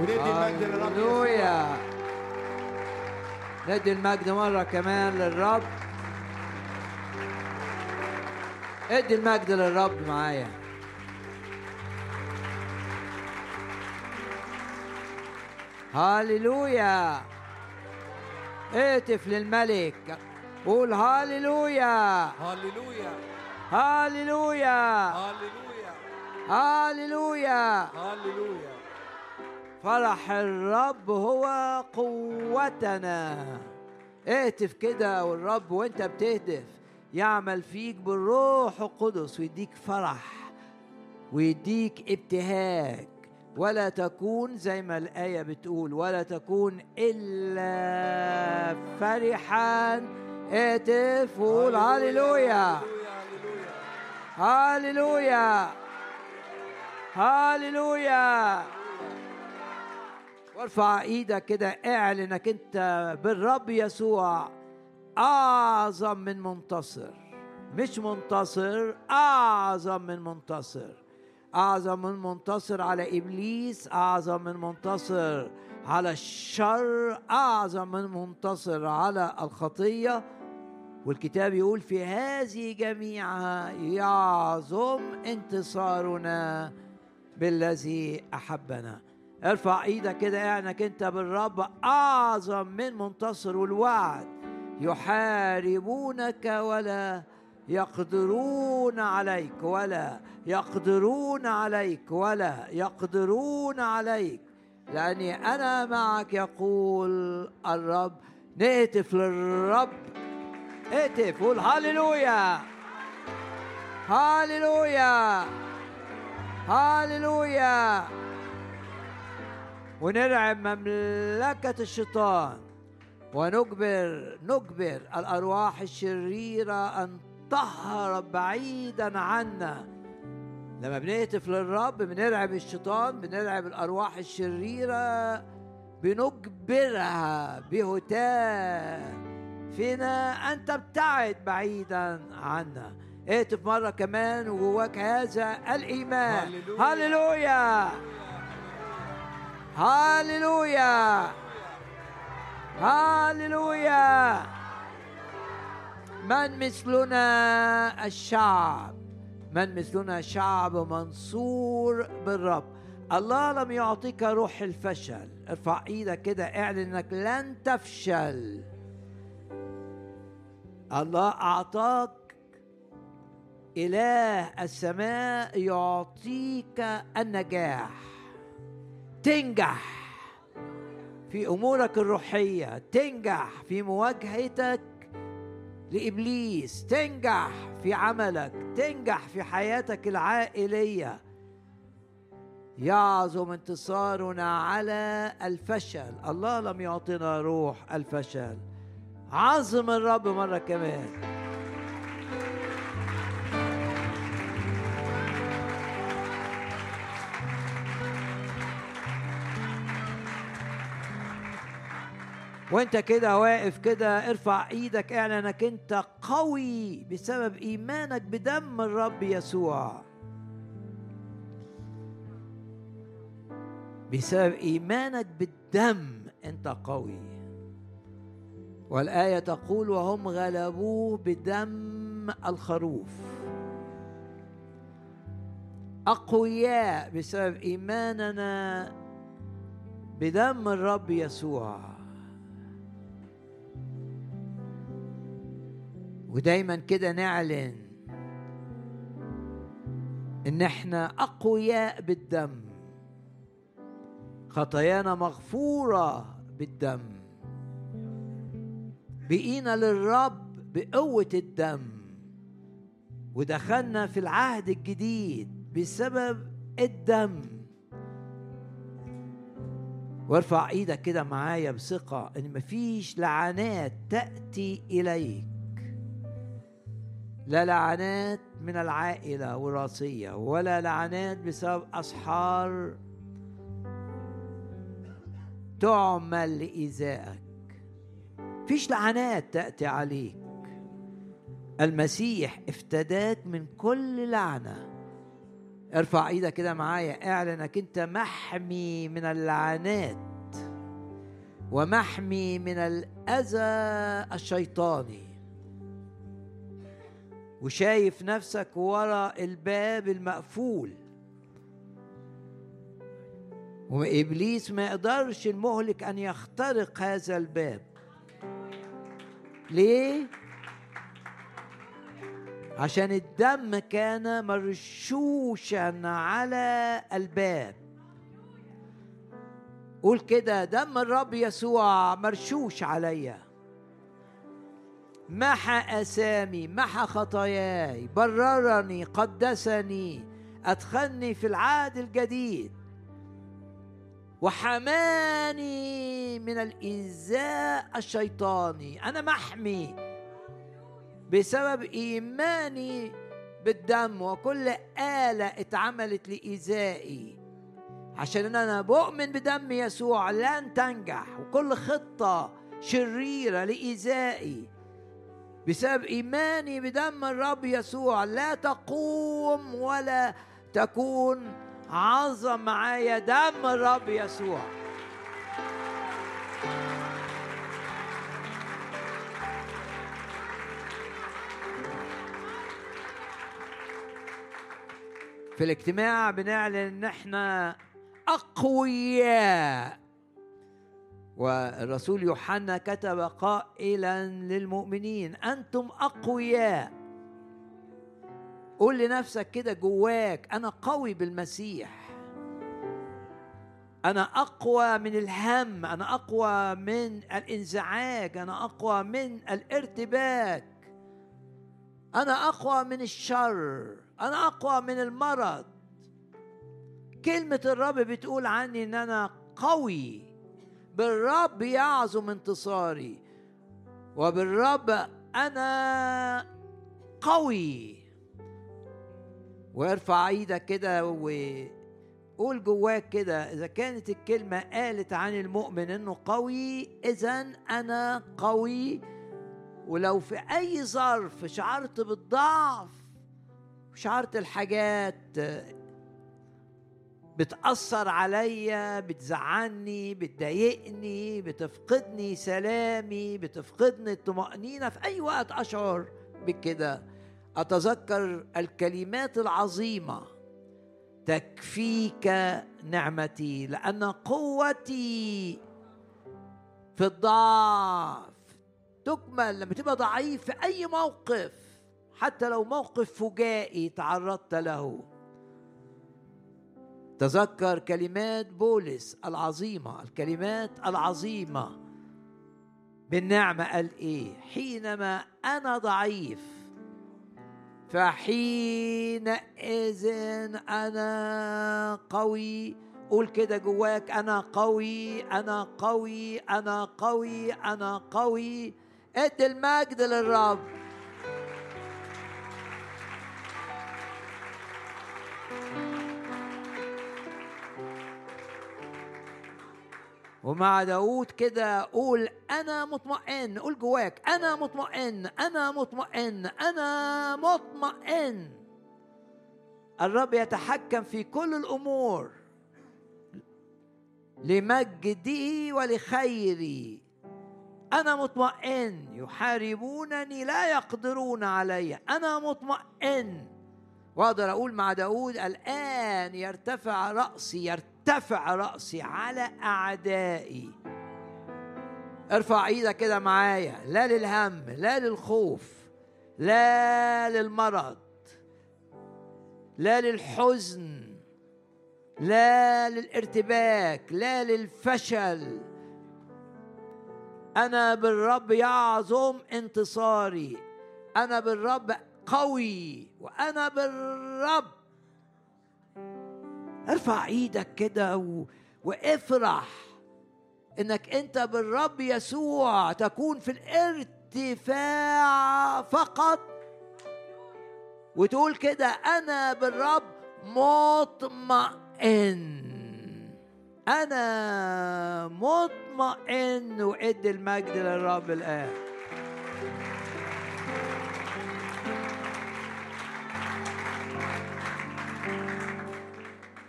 وندي المجد للرب هللويا. ندي المجد مرة كمان للرب. ادي المجد للرب معايا. هاليلويا اهتف للملك. قول هاليلويا هللويا. هاليلويا هللويا. هاليلويا هللويا. فرح الرب هو قوتنا. اهتف كده والرب وانت بتهتف. يعمل فيك بالروح القدس ويديك فرح ويديك ابتهاج. ولا تكون زي ما الآية بتقول ولا تكون إلا فرحا. اهتف وقول هللويا. هللويا. هللويا. وارفع إيدك كده اعلن انك انت بالرب يسوع اعظم من منتصر. مش منتصر اعظم من منتصر. اعظم من منتصر على إبليس اعظم من منتصر على الشر اعظم من منتصر على الخطية. والكتاب يقول في هذه جميعها يعظم انتصارنا بالذي أحبنا. ارفع إيدك كده انك انت بالرب اعظم من منتصر والوعد. يحاربونك ولا يقدرون عليك ولا يقدرون عليك ولا يقدرون عليك. لاني أنا معك يقول الرب. نهتف للرب. اهتف قول هللويا. هللويا. هللويا. ونرعب مملكة الشيطان. ونجبر نجبر الأرواح الشريرة أن تهرب بعيدا عنا. لما بنهتف للرب بنرعب الشيطان بنرعب الأرواح الشريرة بنجبرها بهتاف فينا أن تبتعد بعيدا عنا. اهتف مرة كمان وجواك هذا الإيمان. هللويا. هللويا. هللويا من مثلنا الشعب؟ من مثلنا شعب منصور بالرب. الله لم يعطيك روح الفشل. ارفع إيدك كده اعلن انك لن تفشل. الله أعطاك إله السماء يعطيك النجاح. تنجح في أمورك الروحية تنجح في مواجهتك لإبليس تنجح في عملك تنجح في حياتك العائلية. يعظم انتصارنا على الفشل. الله لم يعطنا روح الفشل. عظم الرب مرة كمان. وانت كده واقف كده ارفع إيدك اعلن انك انت قوي بسبب ايمانك بدم الرب يسوع. بسبب ايمانك بالدم انت قوي. والآية تقول وهم غلبوه بدم الخروف. أقوياء بسبب ايماننا بدم الرب يسوع. ودايما كده نعلن إن إحنا أقوياء بالدم. خطايانا مغفورة بالدم. بقينا للرب بقوة الدم. ودخلنا في العهد الجديد بسبب الدم. وارفع إيدك كده معايا بثقة إن مفيش لعنات تأتي إليك. لا لعنات من العائلة وراثية ولا لعنات بسبب أسحار تعمل لإيذائك. فيش لعنات تأتي عليك. المسيح افتداك من كل لعنة. ارفع إيدك كده معايا اعلن إنك أنت محمي من اللعنات ومحمي من الأذى الشيطاني. وشايف نفسك ورا الباب المقفول. وإبليس ما يقدرش المهلك أن يخترق هذا الباب. ليه؟ عشان الدم كان مرشوشا على الباب. قول كده دم الرب يسوع مرشوش عليا. محى أسامي محى خطاياي. بررني قدسني. أدخلني في العهد الجديد. وحماني من الايذاء الشيطاني. أنا محمي بسبب إيماني بالدم وكل آلة اتعملت لإيذائي. عشان أنا بؤمن بدم يسوع لن تنجح وكل خطة شريرة لإيذائي. بسبب إيماني بدم الرب يسوع. لا تقوم ولا تكون عظم معايا دم الرب يسوع. في الاجتماع بنعلن إن إحنا أقوياء. والرسول يوحنا كتب قائلا للمؤمنين أنتم أقوياء. قول لنفسك كده جواك أنا قوي بالمسيح. أنا أقوى من الهم أنا أقوى من الإنزعاج أنا أقوى من الارتباك. أنا أقوى من الشر أنا أقوى من المرض. كلمة الرب بتقول عني إن أنا قوي. بالرب يعظم انتصاري وبالرب أنا قوي. وارفع إيدك كده وقول جواك كده إذا كانت الكلمة قالت عن المؤمن إنه قوي اذا أنا قوي. ولو في أي ظرف شعرت بالضعف شعرت الحاجات بتأثر عليا بتزعلني بتضايقني بتفقدني سلامي بتفقدني الطمأنينة في أي وقت أشعر بكده. أتذكر الكلمات العظيمة تكفيك نعمتي لأن قوتي في الضعف. تكمل لما تبقى ضعيف في أي موقف حتى لو موقف فجائي تعرضت له. تذكر كلمات بولس العظيمة الكلمات العظيمة. بالنعمة قال إيه؟ حينما أنا ضعيف فحينئذ أنا قوي. قول كده جواك أنا قوي أنا قوي أنا قوي أنا قوي. ادي المجد للرب. ومع داود كده قول أنا مطمئن قول جواك أنا مطمئن أنا مطمئن أنا مطمئن. الرب يتحكم في كل الأمور. لمجدي ولخيري. أنا مطمئن. يحاربونني لا يقدرون علي. أنا مطمئن. وأقدر أقول مع داود الآن يرتفع رأسي يرتفع رأسي على أعدائي. ارفع إيدك كده معايا. لا للهم لا للخوف لا للمرض لا للحزن لا للارتباك لا للفشل. أنا بالرب يعظم انتصاري. أنا بالرب قوي وأنا بالرب ارفع إيدك كده و... وافرح انك انت بالرب يسوع تكون في الارتفاع فقط. وتقول كده أنا بالرب مطمئن. أنا مطمئن وإدي المجد للرب الآن.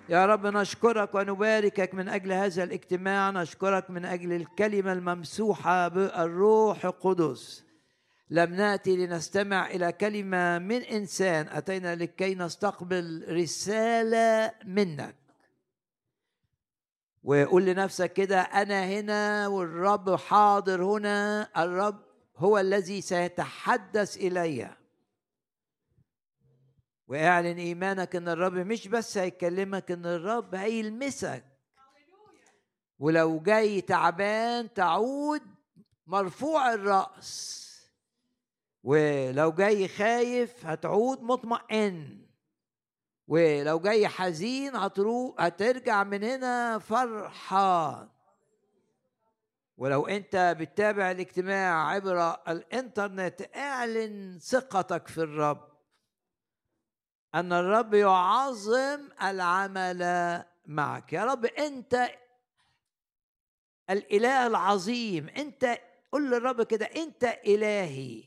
يا رب نشكرك ونباركك من أجل هذا الاجتماع نشكرك من أجل الكلمة الممسوحة بالروح القدس. لم نأتي لنستمع إلى كلمة من إنسان أتينا لكي نستقبل رسالة منك. وقول لنفسك كده أنا هنا والرب حاضر هنا الرب هو الذي سيتحدث إلي. واعلن إيمانك إن الرب مش بس هيكلمك إن الرب هيلمسك. ولو جاي تعبان تعود مرفوع الرأس. ولو جاي خايف هتعود مطمئن. ولو جاي حزين هتروح هترجع من هنا فرحان ولو أنت بتتابع الاجتماع عبر الإنترنت اعلن ثقتك في الرب. أن الرب يعظم العمل معك. يا رب أنت الإله العظيم. أنت قل للرب كده أنت إلهي.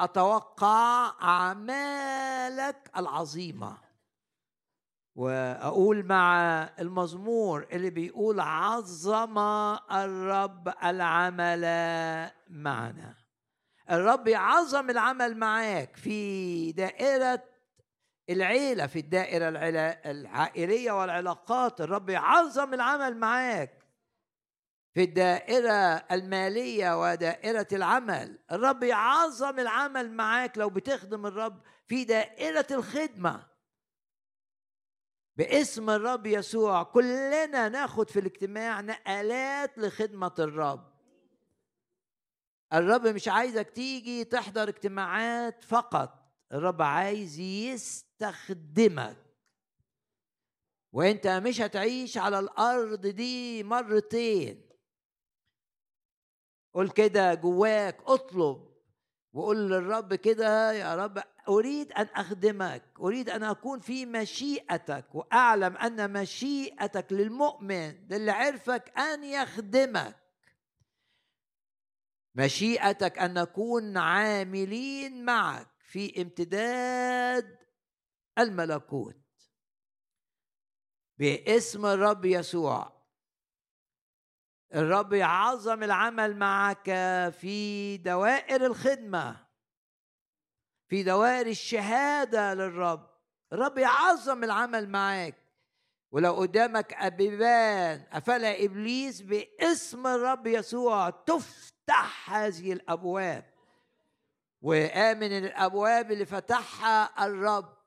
أتوقع أعمالك العظيمة. وأقول مع المزمور اللي بيقول عظم الرب العمل معنا. الرب يعظم العمل معاك في دائرة العيلة في الدائرة العائلية والعلاقات الرب يعظم العمل معاك. في الدائرة المالية ودائرة العمل الرب يعظم العمل معاك. لو بتخدم الرب في دائرة الخدمة باسم الرب يسوع كلنا ناخد في الاجتماع نقلات لخدمة الرب. الرب مش عايزك تيجي تحضر اجتماعات فقط الرب عايز يستخدمك وانت مش هتعيش على الأرض دي مرتين. قول كده جواك اطلب. وقول للرب كده يا رب أريد أن أخدمك. أريد أن أكون في مشيئتك. وأعلم أن مشيئتك للمؤمن للي عرفك أن يخدمك. مشيئتك أن نكون عاملين معك في امتداد الملكوت. باسم الرب يسوع. الرب يعظم العمل معك في دوائر الخدمة في دوائر الشهادة للرب. الرب يعظم العمل معاك ولو قدامك بيبان قفلها إبليس باسم الرب يسوع تفتح هذه الأبواب. وآمن الأبواب اللي فتحها الرب.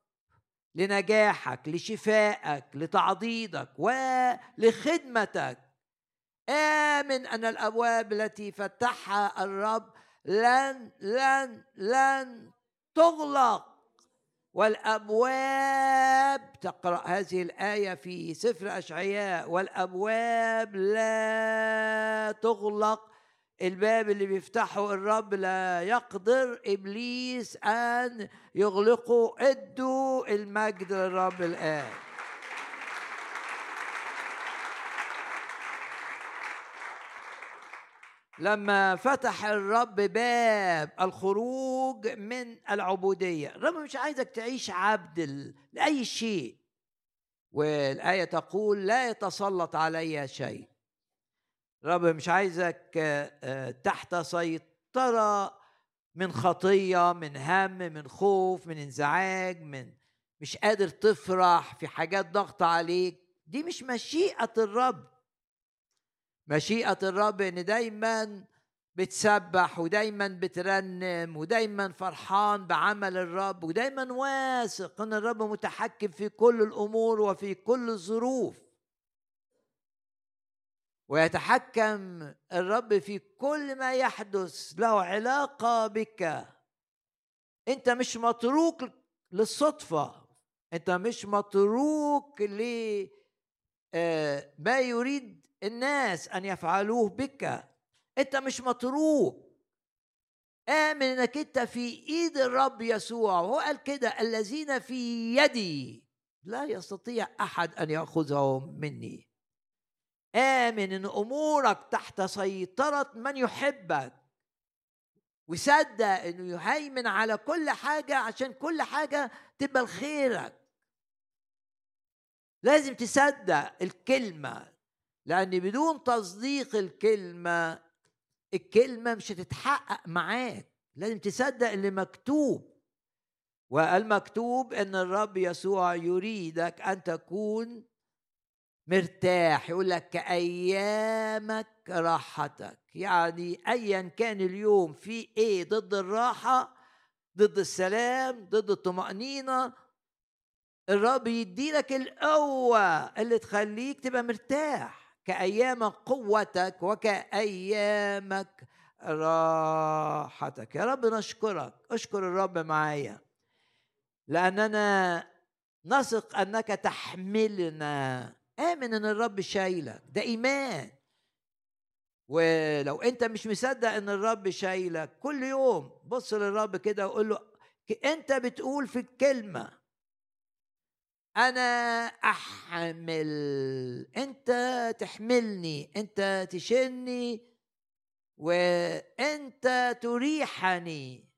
لنجاحك لشفائك لتعضيدك ولخدمتك آمن أن الأبواب التي فتحها الرب لن لن لن تغلق. والأبواب تقرأ هذه الآية في سفر أشعياء. والأبواب لا تغلق. الباب اللي بيفتحه الرب لا يقدر إبليس أن يغلقه ادوا المجد للرب الآن. لما فتح الرب باب الخروج من العبودية الرب مش عايزك تعيش عبد لأي شيء. والآية تقول لا يتسلط علي شيء. الرب مش عايزك آه، تحت سيطرة من خطية من هم من خوف من انزعاج من مش قادر تفرح في حاجات ضغط عليك. دي مش مشيئة الرب. مشيئة الرب إن دايما بتسبح ودايما بترنم ودايما فرحان بعمل الرب ودايما واثق إن الرب متحكم في كل الأمور وفي كل الظروف. ويتحكم الرب في كل ما يحدث له علاقة بك. أنت مش متروك للصدفة أنت مش متروك ل آه، ما يريد الناس أن يفعلوه بك. أنت مش متروك. آمن إنك أنت في إيد الرب يسوع. وهو قال كده الذين في يدي لا يستطيع أحد أن يأخذهم مني. آمن إن أمورك تحت سيطرة من يحبك. وصدق إنه يهيمن على كل حاجة عشان كل حاجة تبقى لخيرك. لازم تصدق الكلمة لأن بدون تصديق الكلمة الكلمة مش هتتحقق معاك. لازم تصدق اللي مكتوب. والمكتوب إن الرب يسوع يريدك أن تكون مرتاح يقول لك كأيامك راحتك. يعني أيا كان اليوم في إيه ضد الراحة ضد السلام ضد الطمأنينة الرب يديلك القوة اللي تخليك تبقى مرتاح. كأيام قوتك وكأيامك راحتك. يا رب نشكرك. اشكر الرب معايا. لأننا نثق أنك تحملنا آمن أن الرب شايلك. ده إيمان. ولو أنت مش مصدق أن الرب شايلك كل يوم بص للرب كده وقول له أنت بتقول في الكلمة أنا أحمل. أنت تحملني. أنت تشيلني. وأنت تريحني.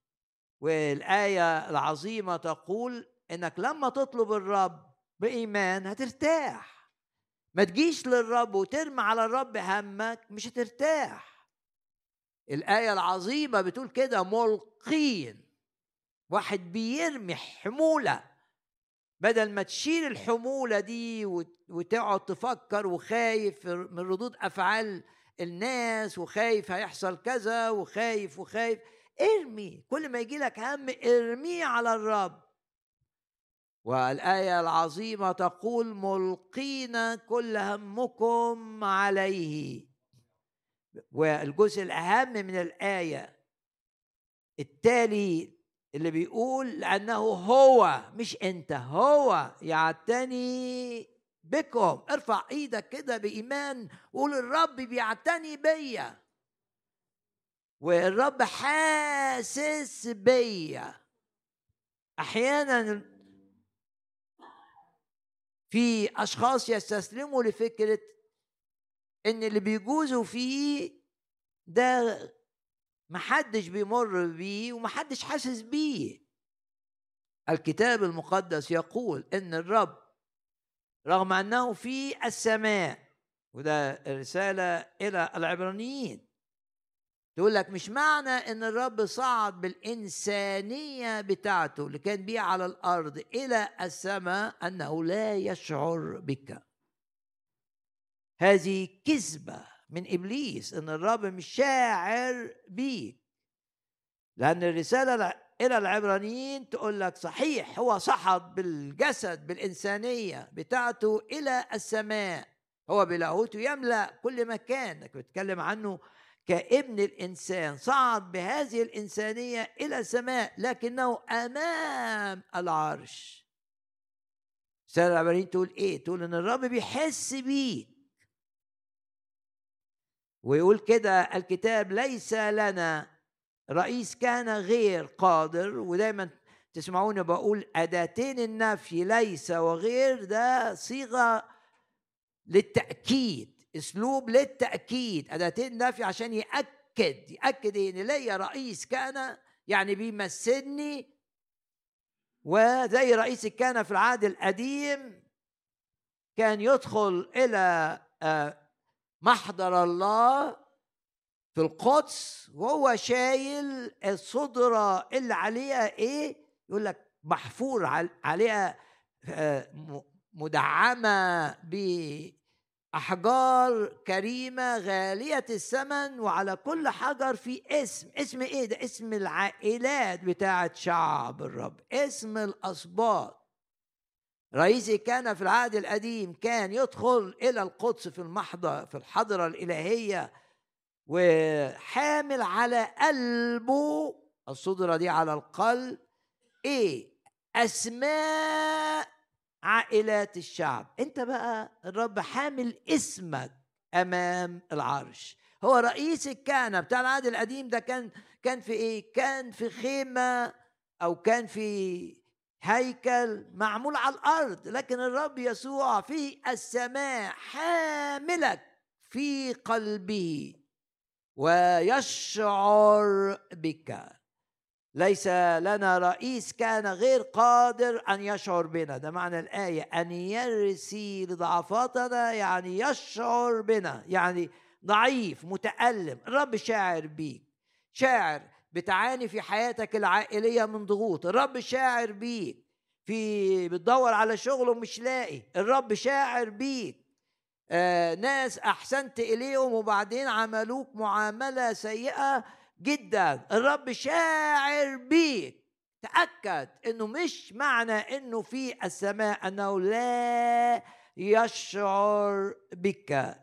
والآية العظيمة تقول إنك لما تطلب الرب بإيمان هترتاح. ما تجيش للرب وترمي على الرب همك مش هترتاح. الآية العظيمة بتقول كده ملقين. واحد بيرمي حمولة. بدل ما تشيل الحمولة دي وتقعد تفكر وخايف من ردود أفعال الناس وخايف هيحصل كذا وخايف وخايف ارمي. كل ما يجي لك هم ارميه على الرب. والآية العظيمة تقول ملقين كل همكم عليه. والجزء الأهم من الآية التالي اللي بيقول لأنه هو مش أنت هو يعتني بكم. ارفع إيدك كده بإيمان وقول الرب بيعتني بيا. والرب حاسس بيا. أحيانا في أشخاص يستسلموا لفكرة إن اللي بيجوزوا فيه ده محدش بيمر بيه ومحدش حاسس بيه. الكتاب المقدس يقول إن الرب رغم أنه في السماء وده رسالة إلى العبرانيين تقول لك مش معنى إن الرب صعد بالإنسانية بتاعته اللي كان بيها على الأرض إلى السماء أنه لا يشعر بك. هذه كذبة من إبليس إن الرب مش شاعر بيك. لأن الرسالة إلى العبرانيين تقول لك صحيح هو صعد بالجسد بالإنسانية بتاعته إلى السماء. هو بلاهوته يملأ كل مكان. انك بتتكلم عنه كابن الإنسان صعد بهذه الإنسانية إلى السماء لكنه أمام العرش. رسالة العبرانيين تقول إيه؟ تقول إن الرب بيحس بيك. ويقول كده الكتاب ليس لنا رئيس كان غير قادر ودايما تسمعوني بقول أداتين النفي ليس وغير ده صيغة للتأكيد. أسلوب للتأكيد. اداتين نفي عشان يأكد يأكد إن ليا رئيس كان يعني بيمثلني وزي رئيس كان في العهد القديم كان يدخل إلى آه، محضر الله في القدس وهو شايل الصدرة اللي عليها إيه؟ يقول لك محفور عليها آه، مدعمة بأحجار كريمة غالية الثمن وعلى كل حجر في اسم. اسم إيه ده؟ اسم العائلات بتاعة شعب الرب. اسم الأسباط رئيسي كان في العهد القديم كان يدخل إلى القدس في المحضر في الحضرة الإلهية وحامل على قلبه الصدرة دي على القلب إيه؟ أسماء عائلات الشعب. انت بقى الرب حامل اسمك أمام العرش. هو رئيس الكهنة بتاع العهد القديم ده كان كان في إيه؟ كان في خيمة أو كان في هيكل معمول على الأرض. لكن الرب يسوع في السماء حاملك في قلبه ويشعر بك. ليس لنا رئيس كان غير قادر أن يشعر بنا. ده معنى الآية أن يرسي لضعفاتنا يعني يشعر بنا يعني ضعيف متألم. الرب شاعر بيك. شاعر بتعاني في حياتك العائلية من ضغوط. الرب شاعر بيك. في بتدور على شغل ومش لاقي. الرب شاعر بيك. آه ناس أحسنت إليهم وبعدين عملوك معاملة سيئة جدا. الرب شاعر بيك. تأكد إنه مش معنى إنه في السماء أنه لا يشعر بك.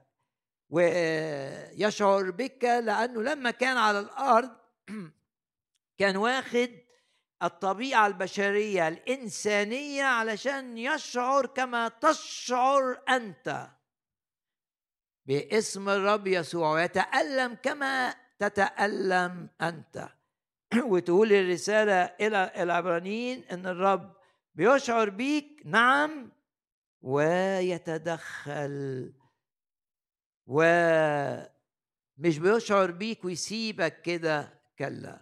ويشعر بك لأنه لما كان على الأرض كان واخد الطبيعة البشرية الإنسانية علشان يشعر كما تشعر أنت. باسم الرب يسوع. ويتألم كما تتالم انت وتقول الرساله إلى العبرانيين ان الرب بيشعر بيك نعم ويتدخل ومش بيشعر بيك ويسيبك كده كلا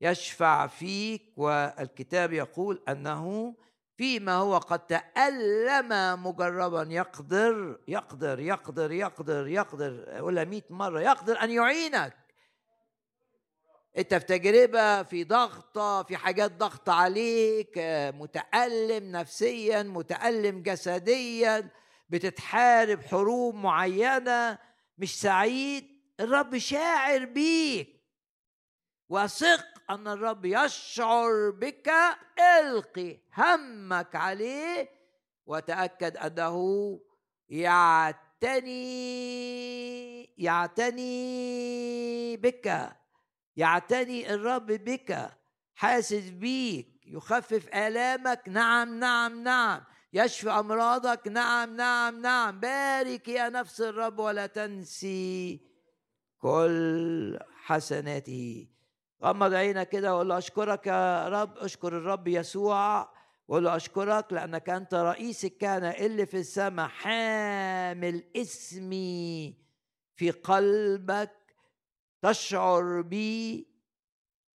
يشفع فيك والكتاب يقول انه فيما هو قد تألم مجربا يقدر يقدر يقدر يقدر يقدر أقولها مئة مرة يقدر أن يعينك أنت في تجربة في ضغطة في حاجات ضغط عليك متألم نفسيا متألم جسديا بتتحارب حروب معينة مش سعيد الرب شاعر بيك. وثق أن الرب يشعر بك القي همك عليه وتأكد أنه يعتني يعتني بك. يعتني الرب بك حاسس بيك يخفف آلامك. نعم نعم نعم. يشفي أمراضك. نعم نعم نعم. بارك يا نفس الرب ولا تنسي كل حسناته. غمض عينك كده وقول له أشكرك يا رب. أشكر الرب يسوع. وقول له أشكرك لأنك أنت رئيس الكهنة اللي في السماء حامل اسمي في قلبك. تشعر بي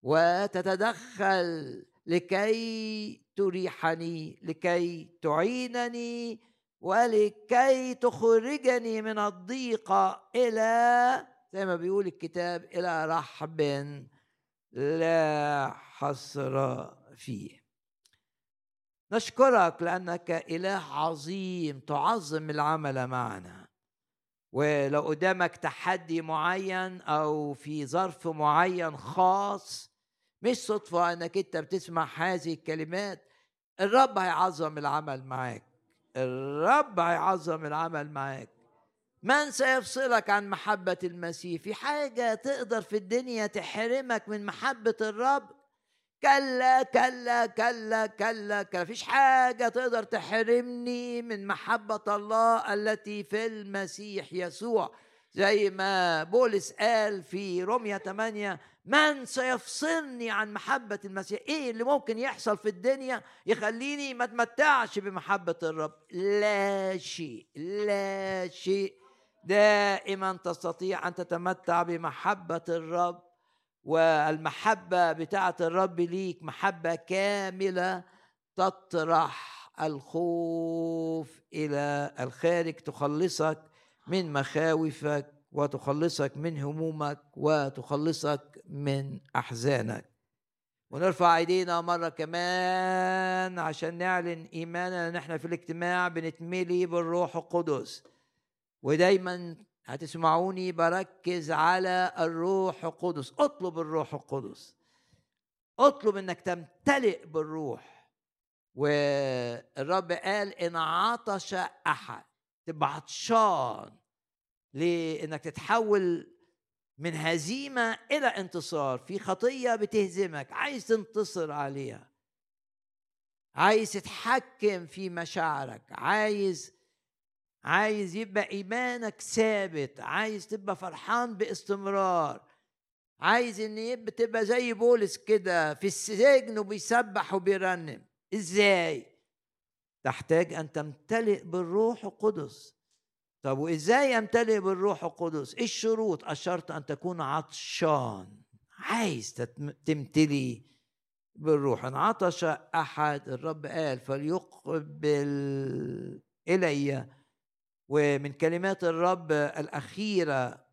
وتتدخل لكي تريحني لكي تعينني ولكي تخرجني من الضيقه إلى زي ما بيقول الكتاب إلى رحب لا حصر فيه. نشكرك لأنك إله عظيم تعظم العمل معنا. ولو قدامك تحدي معين أو في ظرف معين خاص مش صدفة إنك أنت بتسمع هذه الكلمات الرب هيعظم العمل معاك. الرب هيعظم العمل معاك. من سيفصلك عن محبة المسيح. في حاجة تقدر في الدنيا تحرمك من محبة الرب؟ كلا كلا كلا كلا. كلا فيش حاجة تقدر تحرمني من محبة الله التي في المسيح يسوع. زي ما بولس قال في روميا 8 من سيفصلني عن محبة المسيح؟ إيه اللي ممكن يحصل في الدنيا يخليني ما اتمتعش بمحبة الرب؟ لا شيء لا شيء. دائما تستطيع أن تتمتع بمحبة الرب. والمحبة بتاعة الرب ليك محبة كاملة تطرح الخوف إلى الخارج تخلصك من مخاوفك وتخلصك من همومك وتخلصك من أحزانك. ونرفع إيدينا مرة كمان عشان نعلن إيماننا إن إحنا في الاجتماع بنتملي بالروح القدس. ودايما هتسمعوني بركز على الروح القدس. اطلب الروح القدس. اطلب انك تمتلئ بالروح. والرب قال إن عطش أحد. تبقى عطشان لإنك تتحول من هزيمة إلى انتصار. في خطية بتهزمك. عايز تنتصر عليها. عايز تتحكم في مشاعرك. عايز عايز يبقى إيمانك ثابت عايز تبقى فرحان باستمرار عايز إن يبقى تبقى زي بولس كده في السجن وبيسبح وبيرنم. إزاي؟ تحتاج أن تمتلئ بالروح القدس. طب وإزاي أمتلئ بالروح القدس؟ إيه الشروط. الشرط أن تكون عطشان. عايز تمتلي بالروح. إن عطش أحد الرب قال فليقبل إلي. ومن كلمات الرب الأخيرة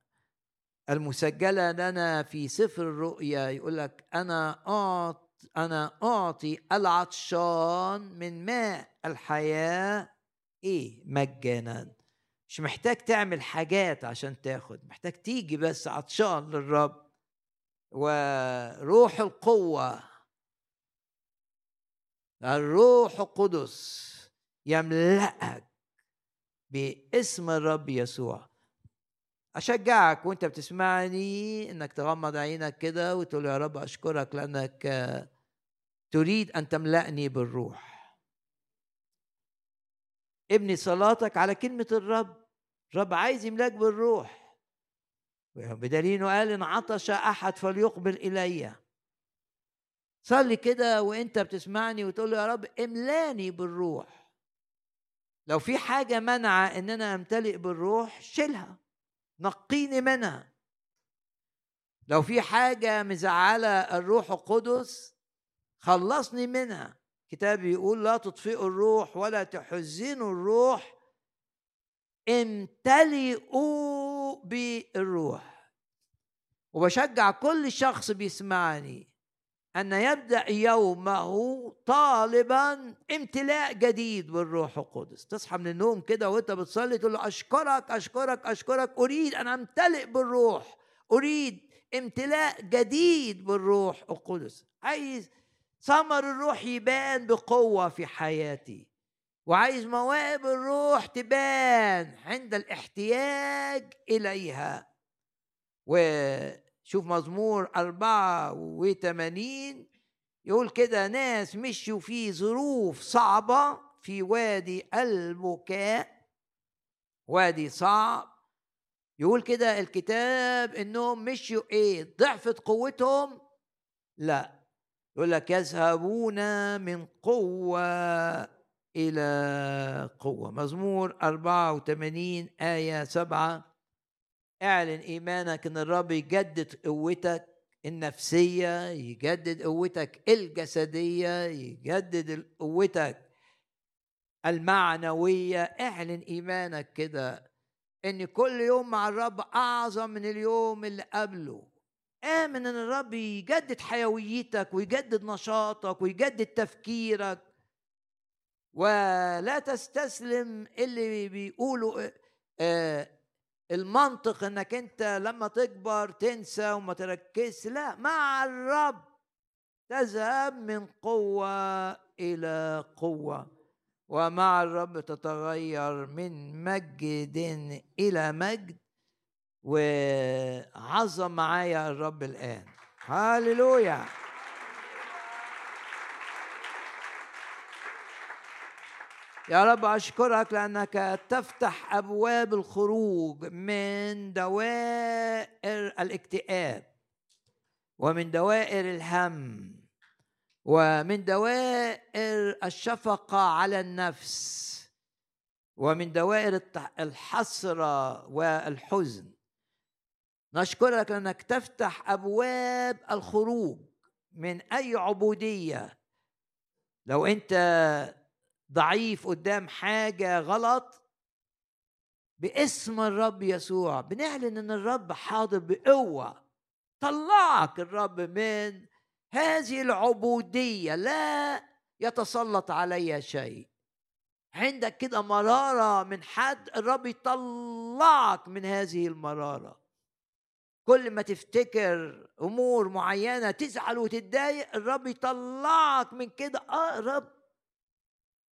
المسجلة لنا في سفر الرؤيا يقول لك أنا اعط أنا أعطي العطشان من ماء الحياة. إيه؟ مجانا. مش محتاج تعمل حاجات عشان تاخد محتاج تيجي بس عطشان للرب. وروح القوة. الروح القدس يملأك باسم الرب يسوع. أشجعك وأنت بتسمعني إنك تغمض عينك كده وتقول يا رب أشكرك لأنك تريد أن تملأني بالروح. ابني صلاتك على كلمة الرب. الرب عايز يملاك بالروح. بدليل قال إن عطش أحد فليقبل إلي. صلي كده وأنت بتسمعني وتقول يا رب املاني بالروح. لو في حاجة منع إن أنا أمتلئ بالروح شيلها. نقيني منها. لو في حاجة مزعلة الروح القدس خلصني منها. كتاب يقول لا تطفئوا الروح ولا تحزنوا الروح. امتلئوا بالروح. وبشجع كل شخص بيسمعني. أن يبدأ يومه طالبا امتلاء جديد بالروح القدس. تصحى من النوم كده وأنت بتصلي تقول له أشكرك أشكرك أشكرك. أريد أن أمتلئ بالروح. أريد امتلاء جديد بالروح القدس. عايز ثمر الروح يبان بقوة في حياتي. وعايز مواهب الروح تبان عند الاحتياج إليها. وشوف مزمور أربعة وثمانين يقول كده ناس مشوا في ظروف صعبة في وادي البكاء. وادي صعب. يقول كده الكتاب إنهم مشوا إيه؟ ضعفت قوتهم؟ لا. يقول لك يذهبون من قوة إلى قوة. مزمور 84 آية 7 اعلن إيمانك إن الرب يجدد قوتك النفسية يجدد قوتك الجسدية يجدد قوتك المعنوية. اعلن إيمانك كده إن كل يوم مع الرب أعظم من اليوم اللي قبله. آمن إن الرب يجدد حيويتك ويجدد نشاطك ويجدد تفكيرك. ولا تستسلم اللي بيقولوا آه، المنطق إنك أنت لما تكبر تنسى وما تركزش لا مع الرب تذهب من قوة إلى قوة ومع الرب تتغير من مجد إلى مجد وعظم معايا الرب الآن. هاليلويا يا رب أشكرك لأنك تفتح أبواب الخروج من دوائر الاكتئاب ومن دوائر الهم ومن دوائر الشفقة على النفس ومن دوائر الحسرة والحزن. نشكرك انك تفتح أبواب الخروج من أي عبودية. لو أنت ضعيف قدام حاجة غلط باسم الرب يسوع بنعلن إن الرب حاضر بقوة طلعك الرب من هذه العبودية لا يتسلط علي شيء. عندك كده مرارة من حد الرب يطلعك من هذه المرارة. كل ما تفتكر أمور معينة تزعل وتتضايق الرب يطلعك من كده. آه رب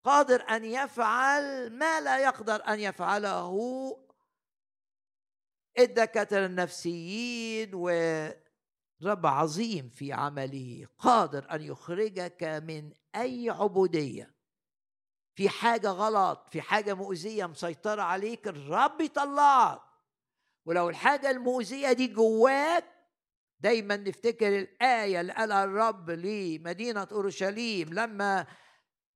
قادر أن يفعل ما لا يقدر أن يفعله الدكاترة النفسيين ورب عظيم في عمله قادر أن يخرجك من أي عبودية. في حاجة غلط في حاجة مؤذية مسيطرة عليك الرب يطلعك. ولو الحاجة المؤذية دي جواك دايما نفتكر الآية اللي قالها الرب لمدينة أورشليم لما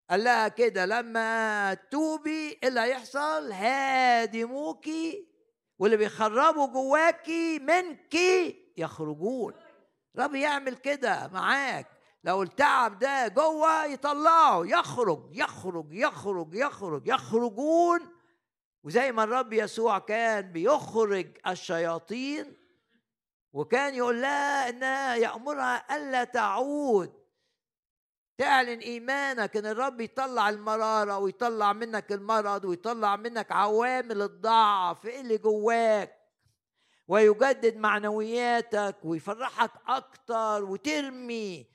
قال لها كده لما توبي اللي هيحصل هادموكي واللي بيخربوا جواكي منك يخرجون. رب يعمل كده معاك. لو التعب ده جوه يطلعه يخرج يخرج يخرج يخرج يخرجون. وزي ما الرب يسوع كان بيخرج الشياطين وكان يقول لها إنها يأمرها ألا تعود. تعلن إيمانك إن الرب يطلع المرارة ويطلع منك المرض ويطلع منك عوامل الضعف اللي جواك. ويجدد معنوياتك ويفرحك أكتر وترمي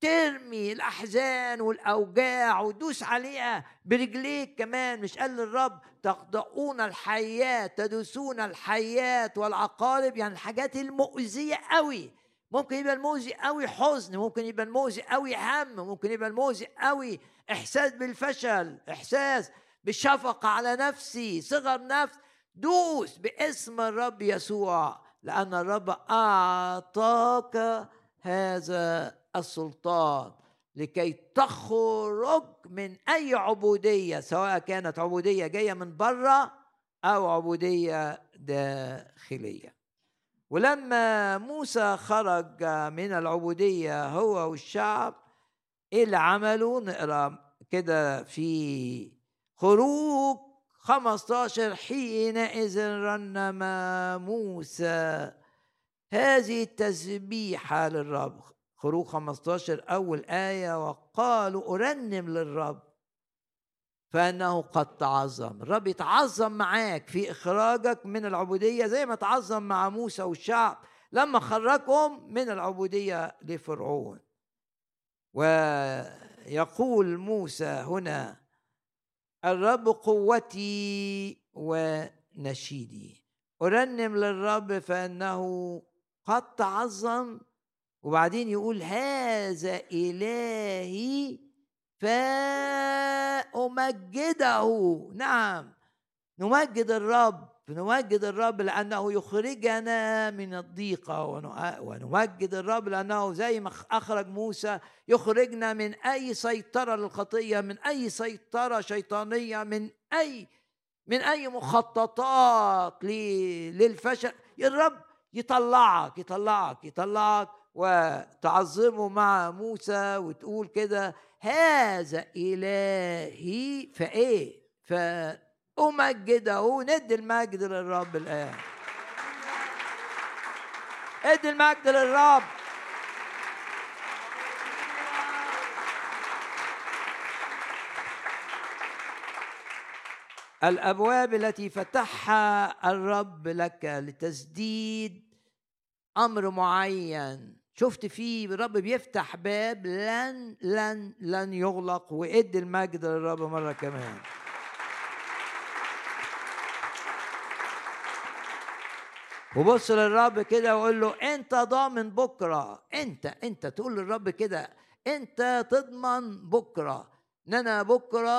ترمي الأحزان والأوجاع وتدوس عليها برجليك كمان. مش قال الرب تخضعون الحياة تدوسون الحيات والعقارب يعني الحاجات المؤذية قوي. ممكن يبقى المؤذي قوي حزن ممكن يبقى المؤذي قوي هم ممكن يبقى المؤذي قوي إحساس بالفشل إحساس بالشفقة على نفسي صغر نفس. دوس باسم الرب يسوع لأن الرب أعطاك هذا السلطان لكي تخرج من أي عبودية سواء كانت عبودية جاية من بره أو عبودية داخلية. ولما موسى خرج من العبودية هو والشعب إيه اللي عملوا؟ نقرأ كده في خروج 15 حينئذ رنم موسى. هذه التسبيحة للرب خروج 15 أول آية وقالوا أرنم للرب. فإنه قد تعظم. الرب يتعظم معاك في إخراجك من العبودية زي ما تعظم مع موسى والشعب لما خرجهم من العبودية لفرعون. ويقول موسى هنا الرب قوتي ونشيدي. أرنم للرب فإنه قد تعظم. وبعدين يقول هذا إلهي فأمجده نعم. نمجد الرب نمجد الرب لأنه يخرجنا من الضيقة ونمجد الرب لأنه زي ما أخرج موسى يخرجنا من أي سيطرة للخطية من أي سيطرة شيطانية من أي من أي مخططات للفشل. الرب يطلعك يطلعك يطلعك وتعظمه مع موسى وتقول كده هذا إلهي فإيه؟ فأمجده ندي المجد للرب الآن. ادي المجد للرب. الأبواب التي فتحها الرب لك لتسديد أمر معين. شفت فيه الرب بيفتح باب لن لن لن يغلق وادي المجد للرب مرة كمان. وبص للرب كده وقول له أنت ضامن بكرة. أنت أنت تقول للرب كده أنت تضمن بكرة. إن أنا بكرة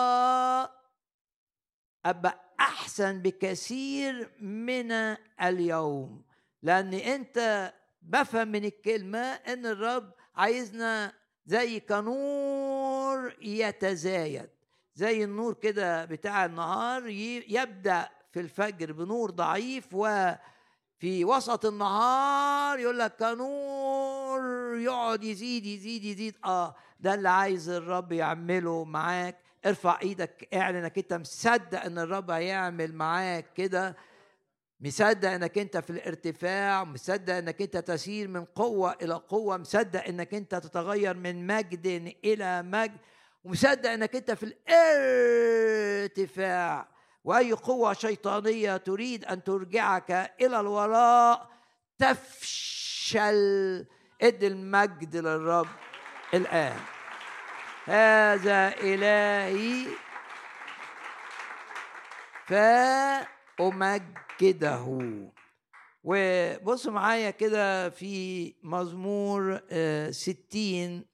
أبقى أحسن بكثير من اليوم. لأن أنت بفهم من الكلمة إن الرب عايزنا زي كنور يتزايد زي النور كده بتاع النهار يبدأ في الفجر بنور ضعيف وفي وسط النهار يقول لك كنور يقعد يزيد يزيد يزيد. آه ده اللي عايز الرب يعمله معاك. ارفع إيدك اعلن إنك أنت مصدق إن الرب هيعمل معاك كده. مصدق إنك أنت في الارتفاع مصدق إنك أنت تسير من قوة إلى قوة مصدق إنك أنت تتغير من مجد إلى مجد ومصدق إنك أنت في الارتفاع. وأي قوة شيطانية تريد أن ترجعك إلى الوراء تفشل. ادي المجد للرب الآن. هذا إلهي. فأمجد. كده وبصوا معايا كده في مزمور آه، ستين.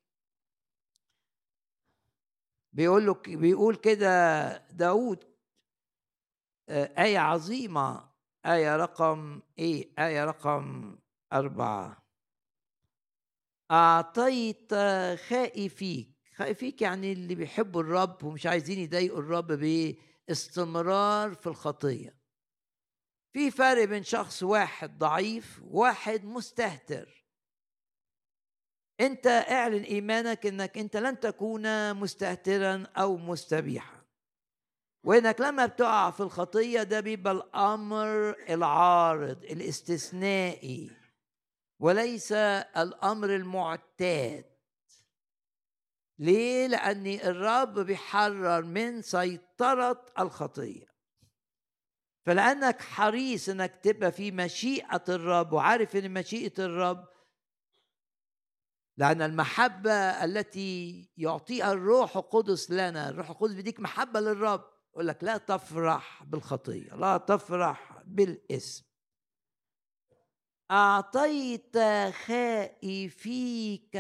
بيقول له بيقول كده داود آه، آية عظيمة. آية رقم إيه؟ آية رقم أربعة. أعطيت خائفيك خائفيك يعني اللي بيحبوا الرب ومش عايزين يضايقوا الرب باستمرار في الخطية. في فرق بين شخص واحد ضعيف وواحد مستهتر. انت اعلن ايمانك انك انت لن تكون مستهترا أو مستبيحا. وإنك لما بتقع في الخطية ده بيبقى الأمر العارض الاستثنائي وليس الأمر المعتاد. ليه؟ لأن الرب بيحرر من سيطرة الخطية. فلأنك حريص إنك تبقى في مشيئة الرب وعارف إن مشيئة الرب لأن المحبة التي يعطيها الروح القدس لنا الروح القدس بيديك محبة للرب يقول لك لا تفرح بالخطية لا تفرح بالاسم. أعطيت خائفيك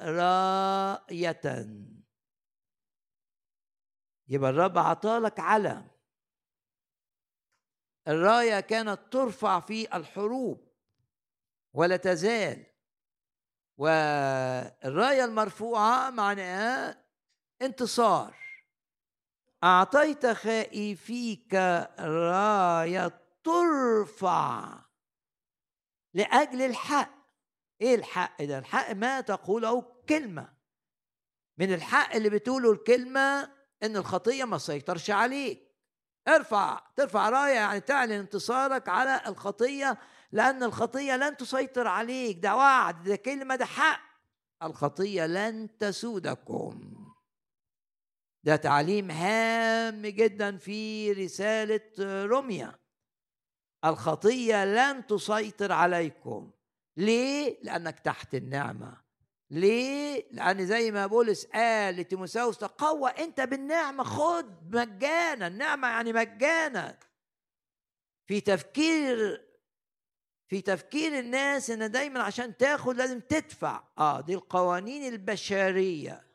رأية. يبقى الرب أعطالك علم. الراية كانت ترفع في الحروب ولا تزال. والراية المرفوعة معناها انتصار. أعطيت خائفيك راية ترفع لأجل الحق. إيه الحق ده؟ الحق ما تقوله كلمة. من الحق اللي بتقوله الكلمة إن الخطية ما سيطرش عليك. ارفع ترفع راية يعني تعلن انتصارك على الخطية لأن الخطية لن تسيطر عليك. ده وعد ده كلمة ده حق. الخطية لن تسودكم. ده تعليم هام جدا في رسالة روميا. الخطية لن تسيطر عليكم. ليه؟ لأنك تحت النعمة. ليه؟ لأن زي ما بولس قال لتيموساوس تقوى أنت بالنعمة خد مجانا النعمة يعني مجانا. في تفكير في تفكير الناس إن دايما عشان تاخد لازم تدفع. آه دي القوانين البشرية.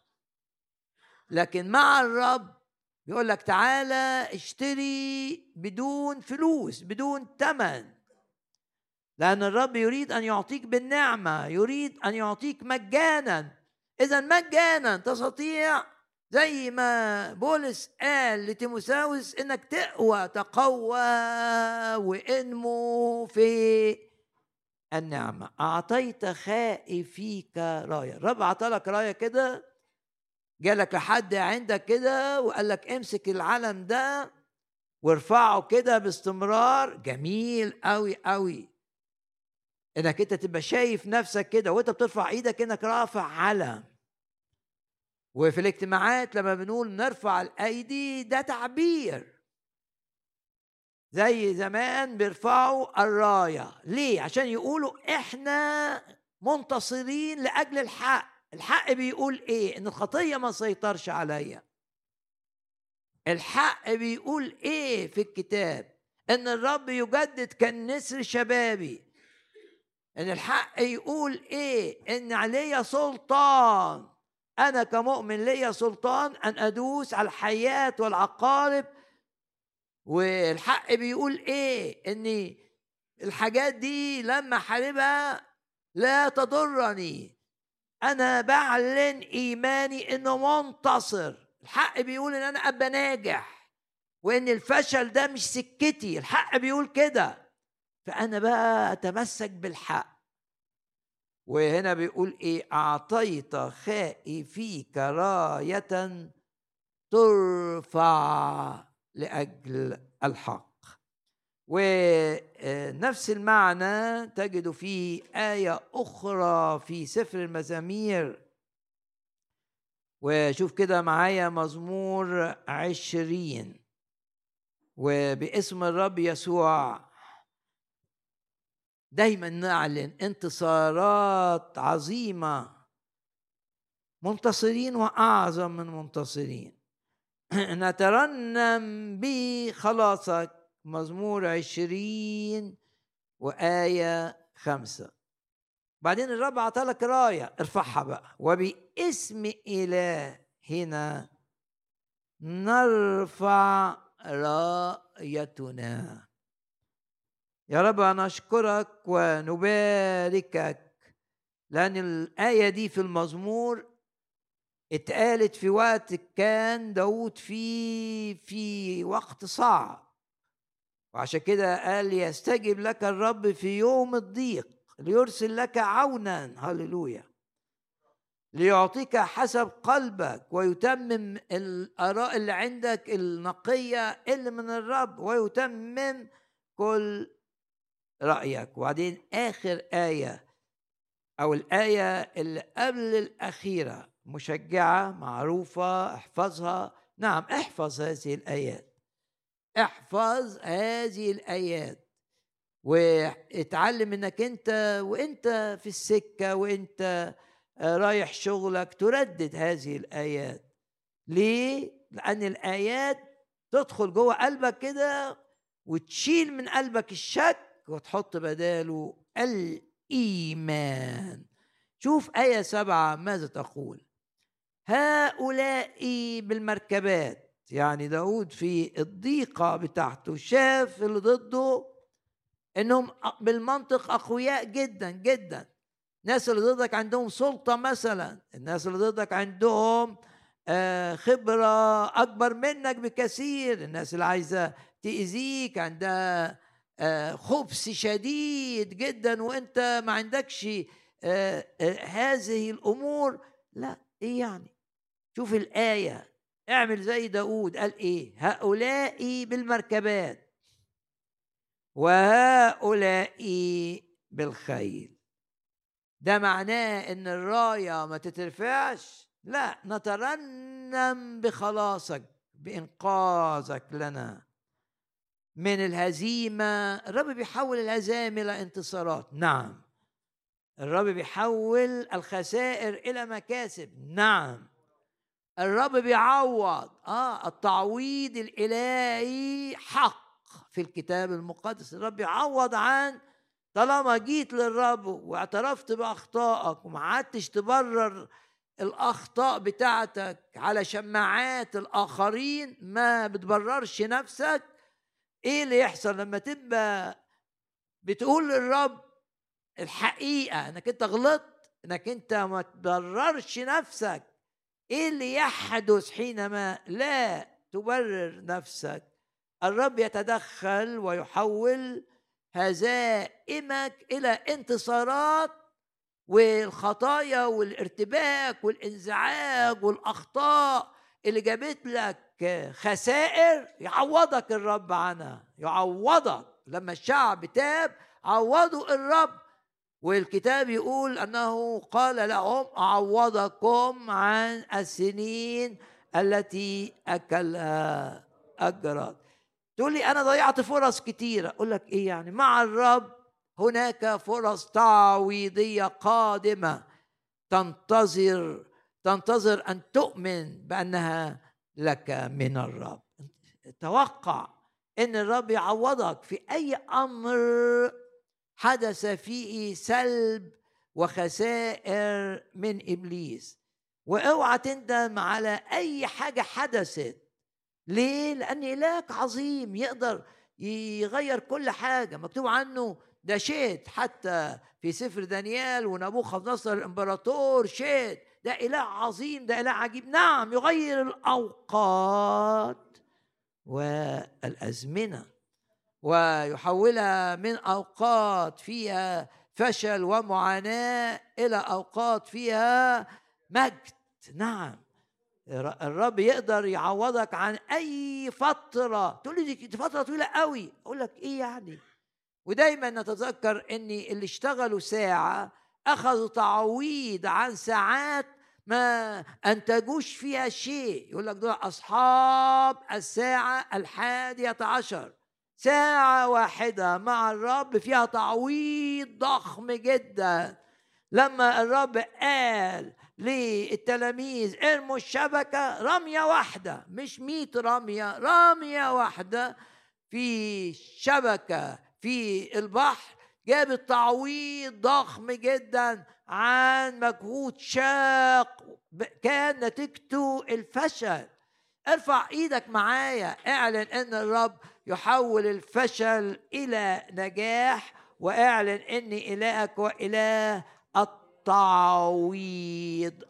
لكن مع الرب يقول لك تعالى اشتري بدون فلوس بدون ثمن لأن الرب يريد أن يعطيك بالنعمة يريد أن يعطيك مجانا. إذا مجانا تستطيع زي ما بولس قال لتيموساوس إنك تقوى تقوى وانمو في النعمة. أعطيت خائفيك راية. الرب أعطالك راية كده؟ جالك لحد عندك كده وقال لك امسك العلم ده وارفعه كده باستمرار؟ جميل قوي قوي إنك أنت تبقى شايف نفسك كده وأنت بترفع إيدك إنك رافع علم. وفي الاجتماعات لما بنقول نرفع الأيدي ده تعبير. زي زمان بيرفعوا الراية. ليه؟ عشان يقولوا إحنا منتصرين لأجل الحق. الحق بيقول إيه؟ إن الخطية ما سيطرش عليا. الحق بيقول إيه في الكتاب؟ إن الرب يجدد كالنسر شبابي. إن الحق يقول إيه؟ إن علي سلطان. أنا كمؤمن ليا سلطان أن أدوس على الحياة والعقارب. والحق بيقول إيه؟ إن الحاجات دي لما حاربها لا تضرني. أنا بعلن إيماني إنه منتصر. الحق بيقول إن أنا أبقى ناجح. وإن الفشل ده مش سكتي. الحق بيقول كده. فأنا بقى أتمسك بالحق. وهنا بيقول إيه؟ أعطيت خائفيك راية ترفع لأجل الحق. ونفس المعنى تجد في آية أخرى في سفر المزامير. وشوف كده معايا مزمور عشرين. وباسم الرب يسوع دايما نعلن انتصارات عظيمة. منتصرين وأعظم من منتصرين. نترنم بخلاصك. مزمور عشرين وآية خمسة. بعدين الرب عطالك راية. ارفعها بقى. وباسم إلهنا نرفع رايتنا. يا رب أنا أشكرك ونباركك لأن الآية دي في المزمور اتقالت في وقت كان داود فيه في وقت صعب. وعشان كده قال يستجب لك الرب في يوم الضيق ليرسل لك عونا. هللويا. ليعطيك حسب قلبك ويتمم الآراء اللي عندك النقية اللي من الرب ويتمم كل رأيك. وبعدين آخر آية أو الآية اللي قبل الأخيرة مشجعة معروفة احفظها. نعم احفظ هذه الآيات. احفظ هذه الآيات. واتعلم إنك أنت وأنت في السكة وأنت رايح شغلك تردد هذه الآيات. ليه؟ لأن الآيات تدخل جوه قلبك كده وتشيل من قلبك الشك وتحط بداله الإيمان. شوف آية سبعة ماذا تقول؟ هؤلاء بالمركبات يعني داود في الضيقة بتاعته شاف اللي ضده إنهم بالمنطق أقوياء جدا جدا. الناس اللي ضدك عندهم سلطة مثلا الناس اللي ضدك عندهم آه، خبرة أكبر منك بكثير. الناس اللي عايزة تأذيك عندها خبث شديد جدا وأنت ما عندكش آه، هذه الأمور. لا إيه يعني؟ شوف الآية. اعمل زي داود. قال إيه؟ هؤلاء بالمركبات. وهؤلاء بالخيل. ده معناه إن الراية ما تترفعش. لا نترنم بخلاصك بإنقاذك لنا. من الهزيمة. الرب بيحول الهزائم إلى انتصارات. نعم. الرب بيحول الخسائر إلى مكاسب. نعم. الرب بيعوض. آه التعويض الإلهي حق. في الكتاب المقدس الرب يعوض عن طالما جيت للرب واعترفت بأخطائك وما عدتش تبرر الأخطاء بتاعتك على شماعات الآخرين. ما بتبررش نفسك. إيه اللي يحصل لما تبقى بتقول للرب الحقيقة إنك أنت غلطت إنك أنت ما تبررش نفسك؟ إيه اللي يحدث حينما لا تبرر نفسك؟ الرب يتدخل ويحول هزائمك إلى انتصارات والخطايا والارتباك والإنزعاج والأخطاء اللي جابت لك خسائر يعوضك الرب عنها يعوضك. لما الشعب تاب عوضوا الرب. والكتاب يقول أنه قال لهم أعوضكم عن السنين التي اكلها اجرت تقول لي أنا ضيعت فرص كتيرة. أقول لك إيه يعني؟ مع الرب هناك فرص تعويضية قادمة تنتظر تنتظر أن تؤمن بأنها لك من الرب. توقع إن الرب يعوضك في أي أمر حدث فيه سلب وخسائر من إبليس. واوعى تندم على أي حاجة حدثت. ليه؟ لأن إلهك عظيم يقدر يغير كل حاجة. مكتوب عنه ده شيت حتى في سفر دانيال ونبوخذ نصر الإمبراطور شيت ده إله عظيم ده إله عجيب. نعم يغير الأوقات والأزمنة ويحولها من أوقات فيها فشل ومعاناة إلى أوقات فيها مجد. نعم الرب يقدر يعوضك عن أي فترة. تقول لي دي فترة طويلة قوي. أقول لك إيه يعني؟ ودايما نتذكر ان اللي اشتغلوا ساعة اخذوا تعويض عن ساعات ما انتجوش فيها شيء. يقول لك دول أصحاب الساعة الحادية عشر. ساعة واحدة مع الرب فيها تعويض ضخم جدا. لما الرب قال للتلاميذ ارموا الشبكة رمية واحدة مش مئة رمية رمية واحدة. في شبكة في البحر جابت تعويض ضخم جدا عن مجهود شاق كان نتيجته الفشل. ارفع إيدك معايا اعلن ان الرب يحول الفشل إلى نجاح واعلن إني إلهك وإله التعويض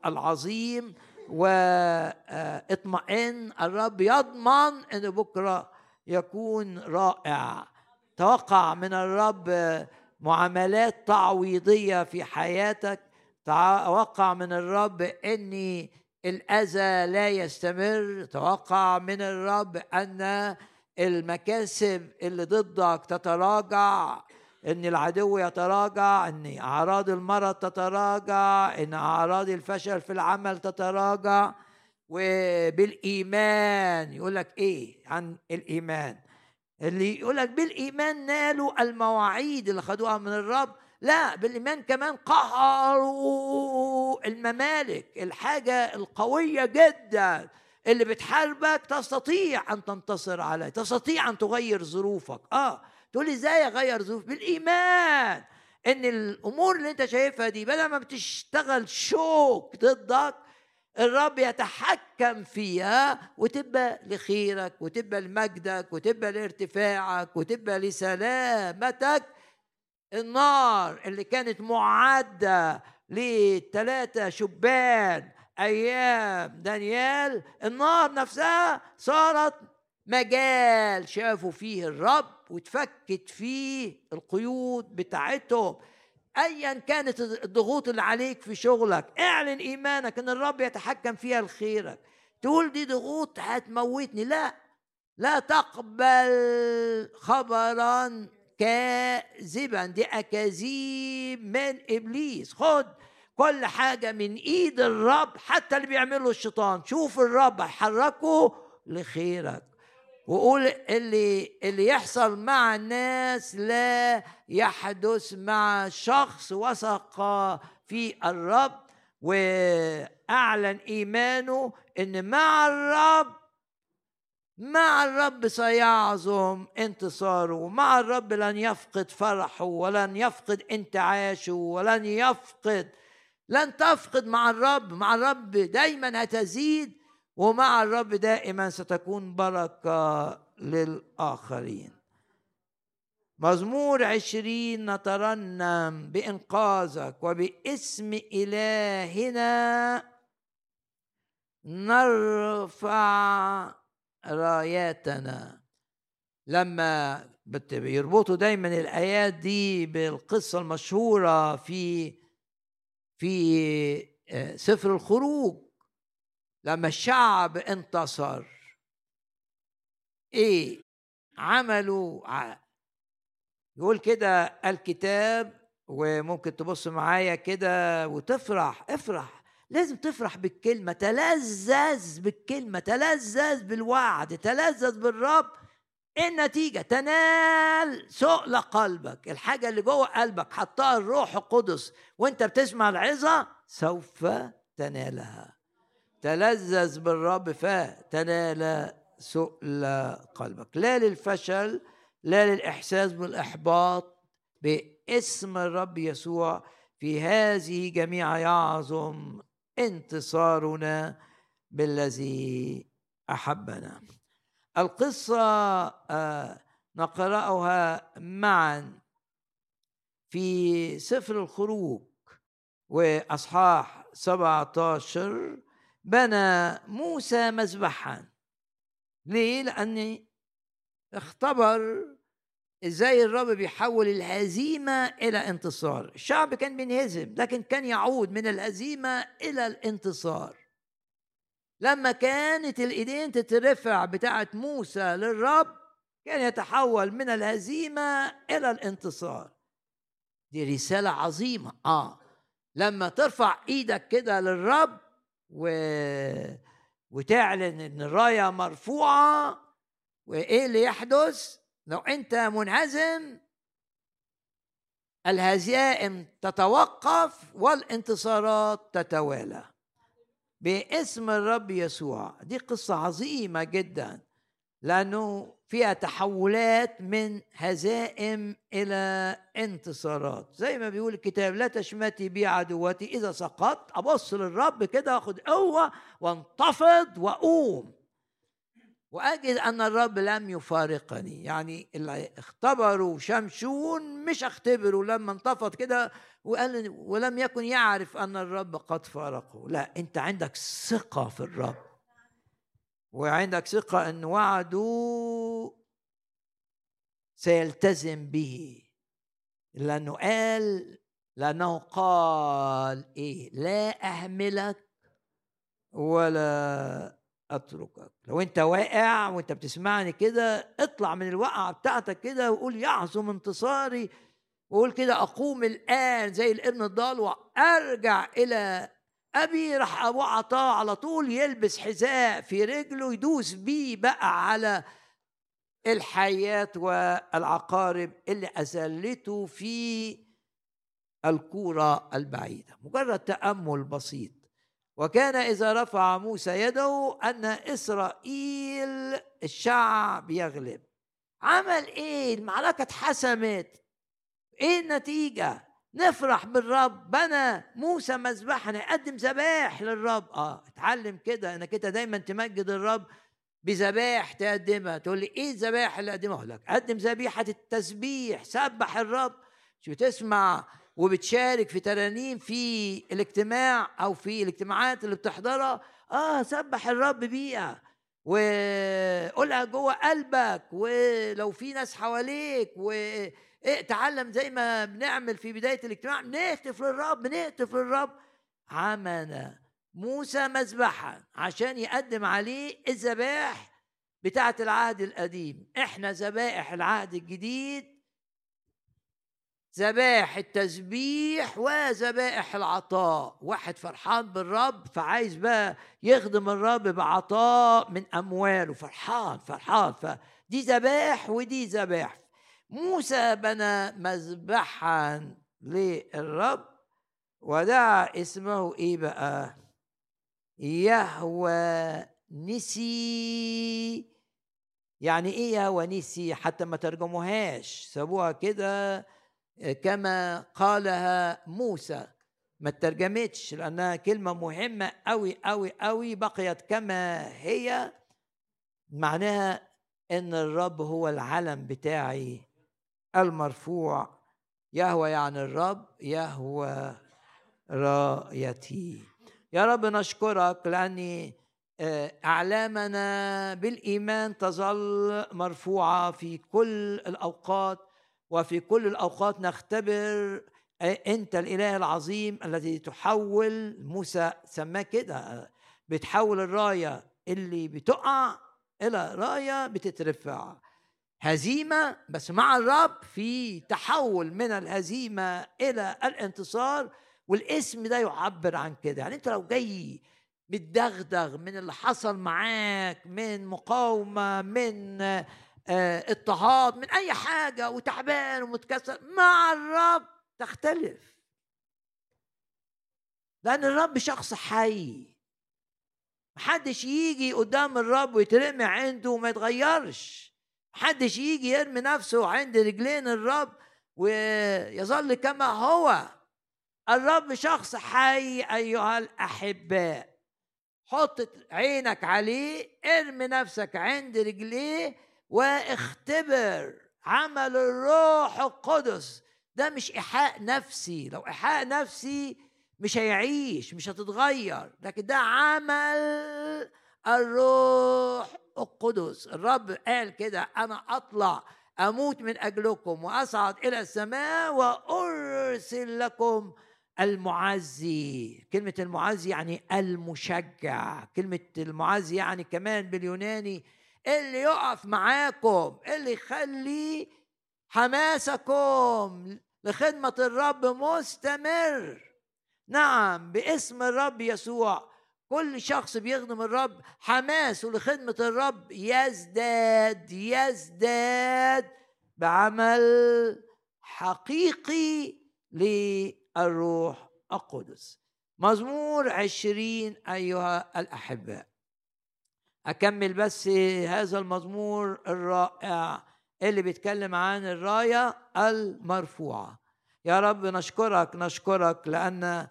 العظيم. واطمئن الرب يضمن إن بكرة يكون رائع. توقع من الرب معاملات تعويضية في حياتك توقع من الرب أن الأذى لا يستمر توقع من الرب أن المكاسب اللي ضدك تتراجع أن العدو يتراجع أن أعراض المرض تتراجع أن أعراض الفشل في العمل تتراجع. وبالإيمان يقول لك إيه عن الإيمان؟ اللي يقول لك بالإيمان نالوا المواعيد اللي خدوها من الرب. لا بالإيمان كمان قهروا الممالك الحاجة القوية جدا اللي بتحاربك تستطيع أن تنتصر عليه تستطيع أن تغير ظروفك. آه تقول لي إزاي أغير ظروف؟ بالإيمان إن الأمور اللي أنت شايفها دي بدل ما بتشتغل شوك ضدك الرب يتحكم فيها وتبقى لخيرك وتبقى لمجدك وتبقى لارتفاعك وتبقى لسلامتك. النار اللي كانت معدة لثلاثة شبان أيام دانيال النار نفسها صارت مجال شافوا فيه الرب وتفكت فيه القيود بتاعتهم. ايا كانت الضغوط اللي عليك في شغلك اعلن إيمانك إن الرب يتحكم فيها لخيرك. تقول دي ضغوط هتموتني. لا لا تقبل خبرا كاذبا. دي أكاذيب من إبليس. خد كل حاجة من إيد الرب حتى اللي بيعمله الشيطان. شوف الرب هيحركه لخيرك. وقول اللي اللي يحصل مع الناس لا يحدث مع شخص وثق في الرب وأعلن إيمانه إن مع الرب مع الرب سيعظم انتصاره ومع الرب لن يفقد فرحه ولن يفقد انتعاشه ولن يفقد لن تفقد مع الرب. مع الرب دايما هتزيد ومع الرب دائما ستكون بركة للآخرين. مزمور عشرين نترنم بإنقاذك وباسم إلهنا نرفع راياتنا. لما بيربطوا دايما الآيات دي بالقصة المشهورة في في آه، سفر الخروج. لما الشعب انتصر إيه عملوا؟ يقول كده الكتاب وممكن تبص معايا كده وتفرح افرح. لازم تفرح بالكلمة تلذذ بالكلمة تلذذ بالوعد تلذذ بالرب. إيه النتيجة؟ تنال سؤل قلبك. الحاجة اللي جوه قلبك حطها الروح القدس. وأنت بتسمع العظة سوف تنالها. تلذذ بالرب فتنال سؤل قلبك. لا للفشل لا للإحساس بالإحباط باسم الرب يسوع في هذه جميع يعظم انتصارنا بالذي أحبنا. القصة آه، نقرأها معا في سفر الخروج وأصحاح 17 بنى موسى مذبحا. ليه؟ لأن اختبر إزاي الرب بيحول الهزيمة إلى انتصار. الشعب كان بينهزم لكن كان يعود من الهزيمة إلى الانتصار. لما كانت الإيدين تترفع بتاعة موسى للرب كان يتحول من الهزيمة إلى الانتصار. دي رسالة عظيمة. آه. لما ترفع إيدك كده للرب و... وتعلن إن الراية مرفوعة وإيه اللي يحدث؟ لو أنت منهزم الهزائم تتوقف والانتصارات تتوالى. باسم الرب يسوع. دي قصة عظيمة جدا. لأنه فيها تحولات من هزائم إلى انتصارات. زي ما بيقول الكتاب لا تشمتي بي عدوتي إذا سقطت ابص للرب كده واخد قوة وانتفض وأقوم. وأجد أن الرب لم يفارقني. يعني اللي اختبروا شمشون مش اختبروا لما انتفض كده وقال ولم يكن يعرف أن الرب قد فارقه. لا أنت عندك ثقة في الرب. وعندك ثقة أن وعده سيلتزم به. لأنه قال لأنه قال إيه؟ لا أهملك ولا أتركك. لو أنت واقع وأنت بتسمعني كده اطلع من الوقعة بتاعتك كده وقول يعظم انتصاري وقول كده أقوم الآن زي الابن الضال وأرجع إلى أبي راح أبوه عطاه على طول يلبس حذاء في رجله يدوس بيه بقى على الحيات والعقارب اللي أزلته في الكورة البعيدة. مجرد تأمل بسيط. وكان إذا رفع موسى يده أن إسرائيل الشعب يغلب. عمل إيه؟ المعركة اتحسمت. إيه النتيجة؟ نفرح بالرب بنى موسى مذبحنا يقدم ذبائح للرب. آه اتعلم كده إنك أنت دايما تمجد الرب بذبائح تقدمها. تقول لي إيه الذبائح اللي اقدمها لك قدم ذبيحه التسبيح سبح الرب. شو تسمع وبتشارك في ترانيم في الاجتماع أو في الاجتماعات اللي بتحضرها؟ آه سبح الرب بيها وقولها جوه قلبك ولو في ناس حواليك و إيه تعلم زي ما بنعمل في بداية الاجتماع بنهتف للرب بنهتف للرب. عمل موسى مذبحا عشان يقدم عليه الذبائح بتاعة العهد القديم. إحنا ذبائح العهد الجديد ذبائح التسبيح وذبائح العطاء. واحد فرحان بالرب فعايز بقى يخدم الرب بعطاء من أمواله. فرحان فرحان فدي ذبائح ودي ذبائح. موسى بنى مذبحا للرب ودعا اسمه إيه بقى يهوى نسي يعني إيه يهوى نسي حتى ما ترجموهاش. سابوها كده كما قالها موسى. ما ترجمتش لأنها كلمة مهمة قوي قوي قوي بقيت كما هي. معناها إن الرب هو العلم بتاعي. المرفوع يهوى يعني الرب يهوى رايتي. يا رب نشكرك لأني آه، أعلامنا بالإيمان تظل مرفوعة في كل الأوقات وفي كل الأوقات نختبر آه، أنت الإله العظيم الذي تحول موسى سماه كده بتحول الراية اللي بتقع إلى راية بتترفع. هزيمة بس مع الرب في تحول من الهزيمة إلى الانتصار والاسم ده يعبر عن كده. يعني أنت لو جاي متدغدغ من اللي حصل معاك من مقاومة من آه، اضطهاد من أي حاجة وتعبان ومتكسر مع الرب تختلف. لأن الرب شخص حي. محدش يجي قدام الرب ويترمي عنده وما يتغيرش. محدش يجي يرمي نفسه عند رجلين الرب ويظل كما هو. الرب شخص حي أيها الاحباء حط عينك عليه ارمي نفسك عند رجليه واختبر عمل الروح القدس. ده مش إيحاء نفسي. لو إيحاء نفسي مش هيعيش مش هتتغير. لكن ده عمل الروح القدس. الرب قال كده أنا أطلع أموت من أجلكم وأصعد إلى السماء وأرسل لكم المعزي. كلمة المعزي يعني المشجع. كلمة المعزي يعني كمان باليوناني اللي يقف معاكم اللي يخلي حماسكم لخدمة الرب مستمر. نعم باسم الرب يسوع. كل شخص بيخدم الرب حماسه لخدمة الرب يزداد يزداد بعمل حقيقي للروح القدس. مزمور عشرين أيها الأحباء. أكمل بس هذا المزمور الرائع اللي بيتكلم عن الراية المرفوعة. يا رب نشكرك نشكرك لأن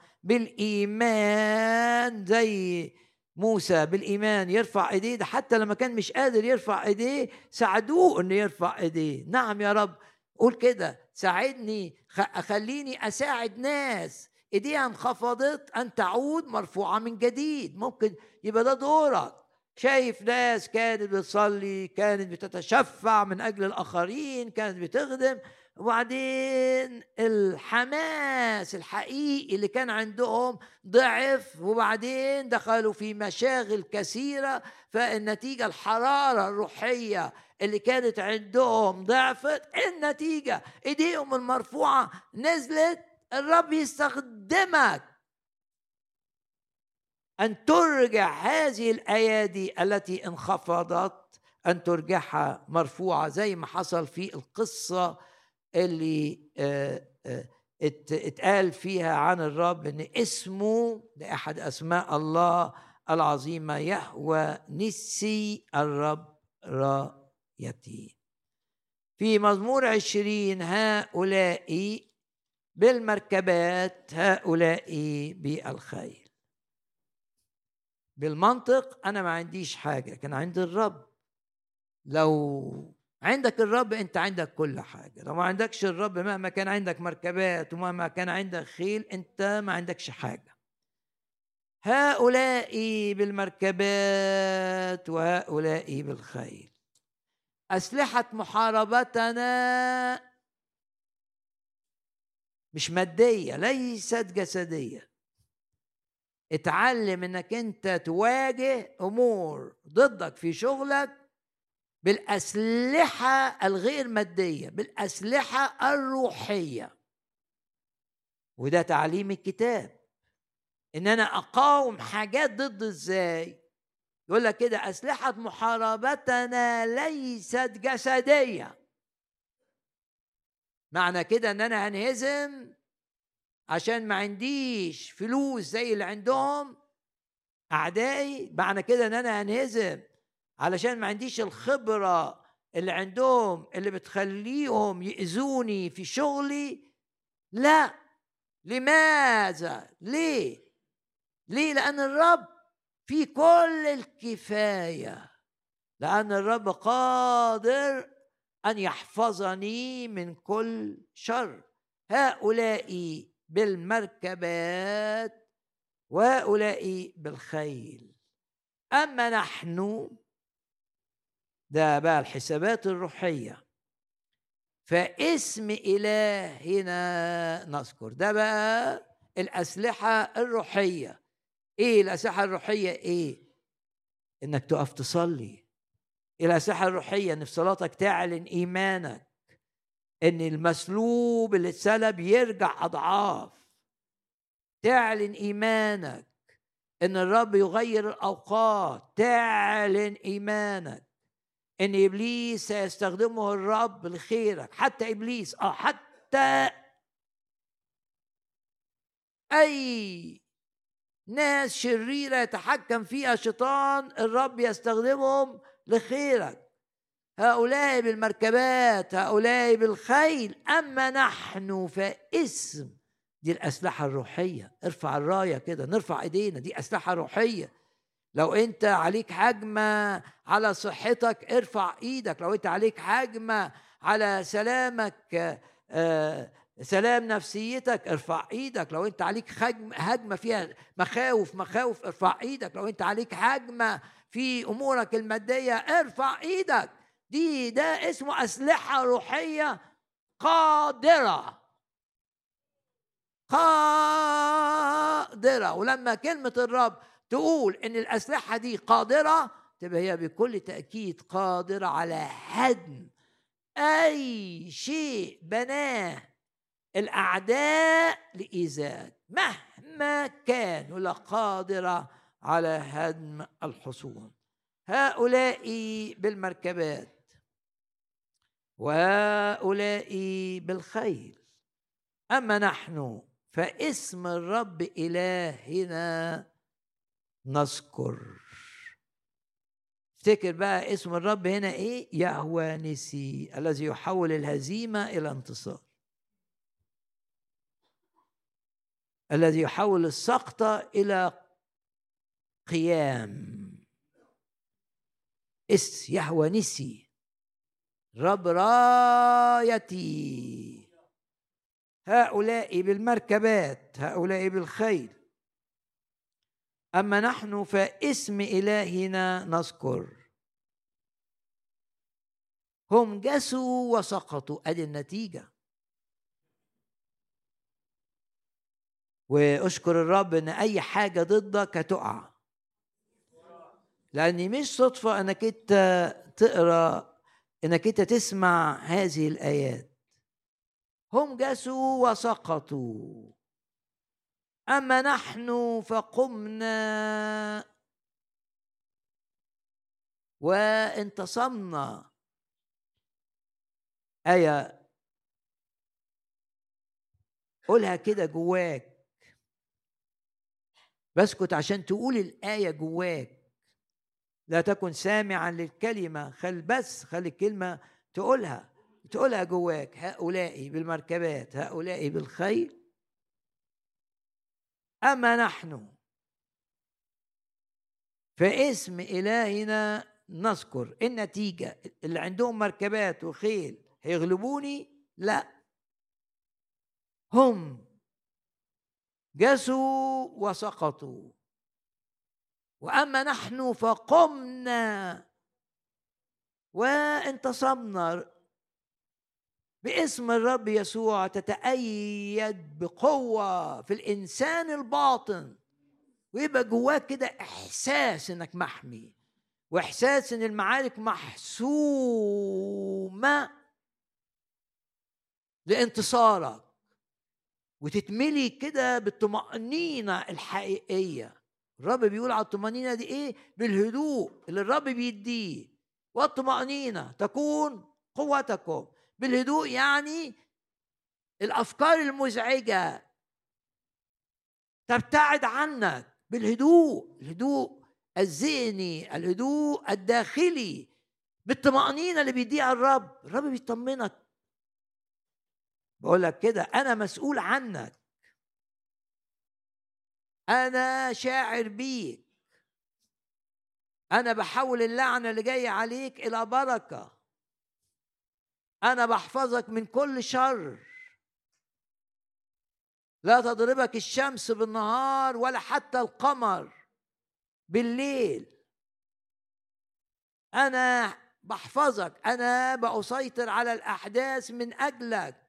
بالإيمان زي موسى بالإيمان يرفع إيديه ده حتى لما كان مش قادر يرفع إيديه ساعدوه إنه يرفع إيديه. نعم يا رب قول كده ساعدني خليني أساعد ناس. إيديها انخفضت أن تعود مرفوعة من جديد. ممكن يبقى ده دورك. شايف ناس كانت بتصلي كانت بتتشفع من أجل الآخرين كانت بتخدم وبعدين الحماس الحقيقي اللي كان عندهم ضعف وبعدين دخلوا في مشاغل كثيرة فالنتيجة الحرارة الروحية اللي كانت عندهم ضعفت النتيجة إيديهم المرفوعة نزلت الرب يستخدمك. أن ترجع هذه الأيادي التي انخفضت أن ترجعها مرفوعة زي ما حصل في القصة اللي آه، آه، اتقال فيها عن الرب إن اسمه ده احد أسماء الله العظيمه يهوى نسي الرب رأيتي. في مزمور عشرين هؤلاء بالمركبات هؤلاء بالخيل. بالمنطق أنا ما عنديش حاجة كان عند الرب. لو عندك الرب أنت عندك كل حاجة. لو ما عندكش الرب مهما كان عندك مركبات ومهما كان عندك خيل أنت ما عندكش حاجة. هؤلاء بالمركبات وهؤلاء بالخيل. أسلحة محاربتنا مش مادية ليست جسدية. اتعلم إنك أنت تواجه أمور ضدك في شغلك بالأسلحة الغير مادية بالأسلحة الروحية. وده تعليم الكتاب. إن أنا أقاوم حاجات ضد إزاي؟ يقول لك كده أسلحة محاربتنا ليست جسدية. معنى كده إن أنا هنهزم عشان ما عنديش فلوس زي اللي عندهم أعدائي؟ معنى كده إن أنا هنهزم علشان ما عنديش الخبرة اللي عندهم اللي بتخليهم يأذوني في شغلي؟ لا. لماذا؟ ليه؟ ليه؟ لأن الرب في كل الكفاية. لأن الرب قادر أن يحفظني من كل شر. هؤلاء بالمركبات وهؤلاء بالخيل. أما نحن ده بقى الحسابات الروحية. فاسم إلهنا نذكر. ده بقى الأسلحة الروحية. إيه الأسلحة الروحية؟ إيه؟ إنك تقف تصلي. الأسلحة الروحية إن في صلاتك تعلن إيمانك. إن المسلوب اللي اتسلب يرجع أضعاف. تعلن إيمانك. إن الرب يغير الأوقات. تعلن إيمانك. إن إبليس سيستخدمه الرب لخيرك. حتى إبليس آه حتى أي ناس شريره يتحكم فيها شيطان الرب يستخدمهم لخيرك. هؤلاء بالمركبات هؤلاء بالخيل أما نحن فاسم. دي الأسلحة الروحية. ارفع الراية كده نرفع إيدينا. دي أسلحة روحية. لو انت عليك هجمه على صحتك ارفع إيدك. لو انت عليك هجمه على سلامك آه، سلام نفسيتك ارفع إيدك. لو انت عليك هجمة فيها مخاوف مخاوف ارفع إيدك. لو انت عليك هجمه في امورك المادية ارفع إيدك. دي ده اسمه أسلحة روحية قادرة. قادرة. ولما كلمة الرب تقول إن الأسلحة دي قادرة؟ تبقى هي بكل تأكيد قادرة على هدم أي شيء بناه الأعداء لايذاء مهما كان ولا قادرة على هدم الحصون. هؤلاء بالمركبات وهؤلاء بالخيل. أما نحن فاسم الرب إلهنا نذكر. افتكر بقى اسم الرب هنا إيه؟ يهوى نسي الذي يحول الهزيمة إلى انتصار. الذي يحول السقطة إلى قيام. اس يهوى نسي. رب رايتي. هؤلاء بالمركبات هؤلاء بالخيل. أما نحن فاسم إلهنا نذكر. هم جسوا وسقطوا أدي النتيجة. وأشكر الرب إن أي حاجة ضدك هتقع لأني مش صدفة إنك أنت تقرأ إنك أنت تسمع هذه الآيات. هم جسوا وسقطوا. أما نحن فقمنا. وانتصمنا إيه قولها كده جواك. بسكت عشان تقول الآية جواك. لا تكن سامعا للكلمة. خل بس خلي الكلمة تقولها. تقولها جواك. هؤلاء بالمركبات هؤلاء بالخيل. أما نحن. فاسم إلهنا نذكر. النتيجة اللي عندهم مركبات وخيل هيغلبوني؟ لا. هم جسوا وسقطوا. وأما نحن فقمنا وانتصبنا باسم الرب يسوع تتأيد بقوة في الإنسان الباطن. ويبقى جواك كده إحساس إنك محمي وإحساس إن المعارك محسومة لانتصارك. وتتملي كده بالطمأنينة الحقيقية. الرب بيقول على الطمأنينة دي إيه؟ بالهدوء اللي الرب بيديه. والطمأنينة تكون قوتكم. بالهدوء يعني الأفكار المزعجة تبتعد عنك بالهدوء الهدوء الذهني الهدوء الداخلي بالطمأنينة اللي بيديها الرب الرب بيطمنك. بقول لك كده أنا مسؤول عنك. أنا شاعر بيك. أنا بحول اللعنة اللي جاية عليك إلى بركة. أنا بحفظك من كل شر. لا تضربك الشمس بالنهار ولا حتى القمر بالليل. أنا بحفظك أنا بأسيطر على الأحداث من أجلك.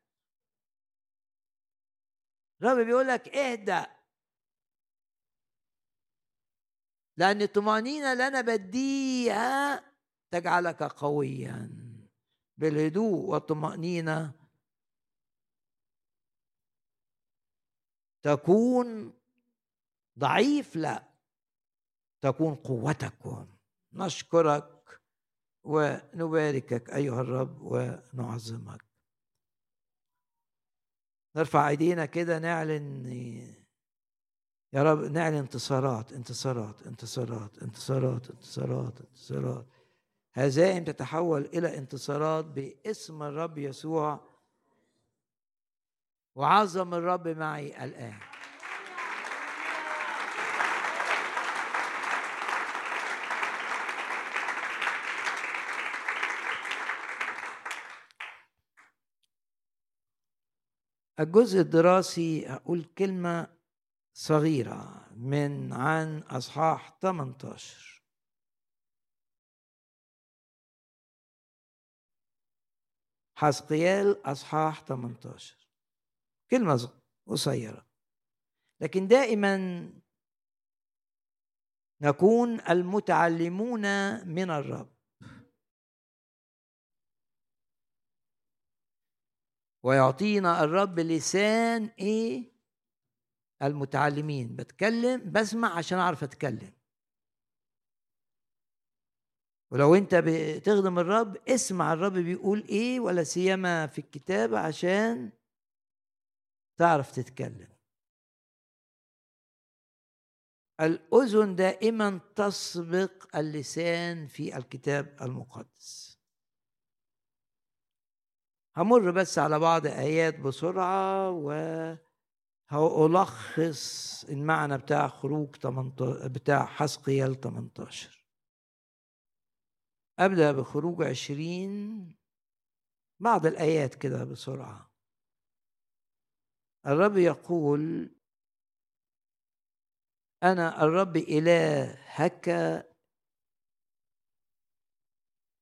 رب بيقول لك اهدأ. لأن الطمأنينة اللي أنا بديها تجعلك قويا. بالهدوء والطمأنينة. تكون ضعيف؟ لا. تكون قوتكم. نشكرك ونباركك أيها الرب ونعظمك. نرفع أيدينا كده نعلن يا رب نعلن انتصارات انتصارات انتصارات انتصارات انتصارات انتصارات. هزائم تتحول إلى انتصارات باسم الرب يسوع. وعظم الرب معي الآن. الجزء الدراسي أقول كلمة صغيرة من عن أصحاح 18 حسقيال أصحاح 18 كلمة قصيرة. لكن دائما نكون المتعلمون من الرب. ويعطينا الرب لسان إيه؟ المتعلمين. بتكلم بسمع عشان أعرف أتكلم. ولو انت بتخدم الرب اسمع الرب بيقول إيه ولا سيما في الكتاب عشان تعرف تتكلم. الأذن دائما تسبق اللسان في الكتاب المقدس. همر بس على بعض آيات بسرعة و هألخص المعنى بتاع خروج 18 بتاع حسقيال 18 أبدأ بخروج 20 بعض الآيات كده بسرعة. الرب يقول أنا الرب إلهك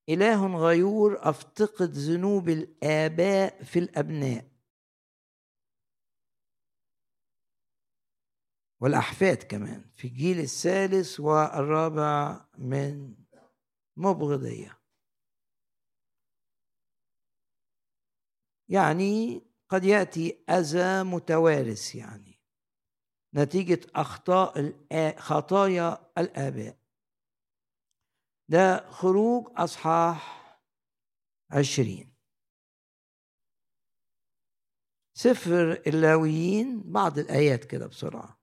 إله غيور أفتقد ذنوب الآباء في الأبناء. والأحفاد كمان في الجيل الثالث والرابع من مبغضية يعني قد يأتي أذى متوارث يعني. نتيجة أخطاء خطايا الآباء. ده خروج أصحاح عشرين. سفر اللاويين بعض الآيات كده بسرعة.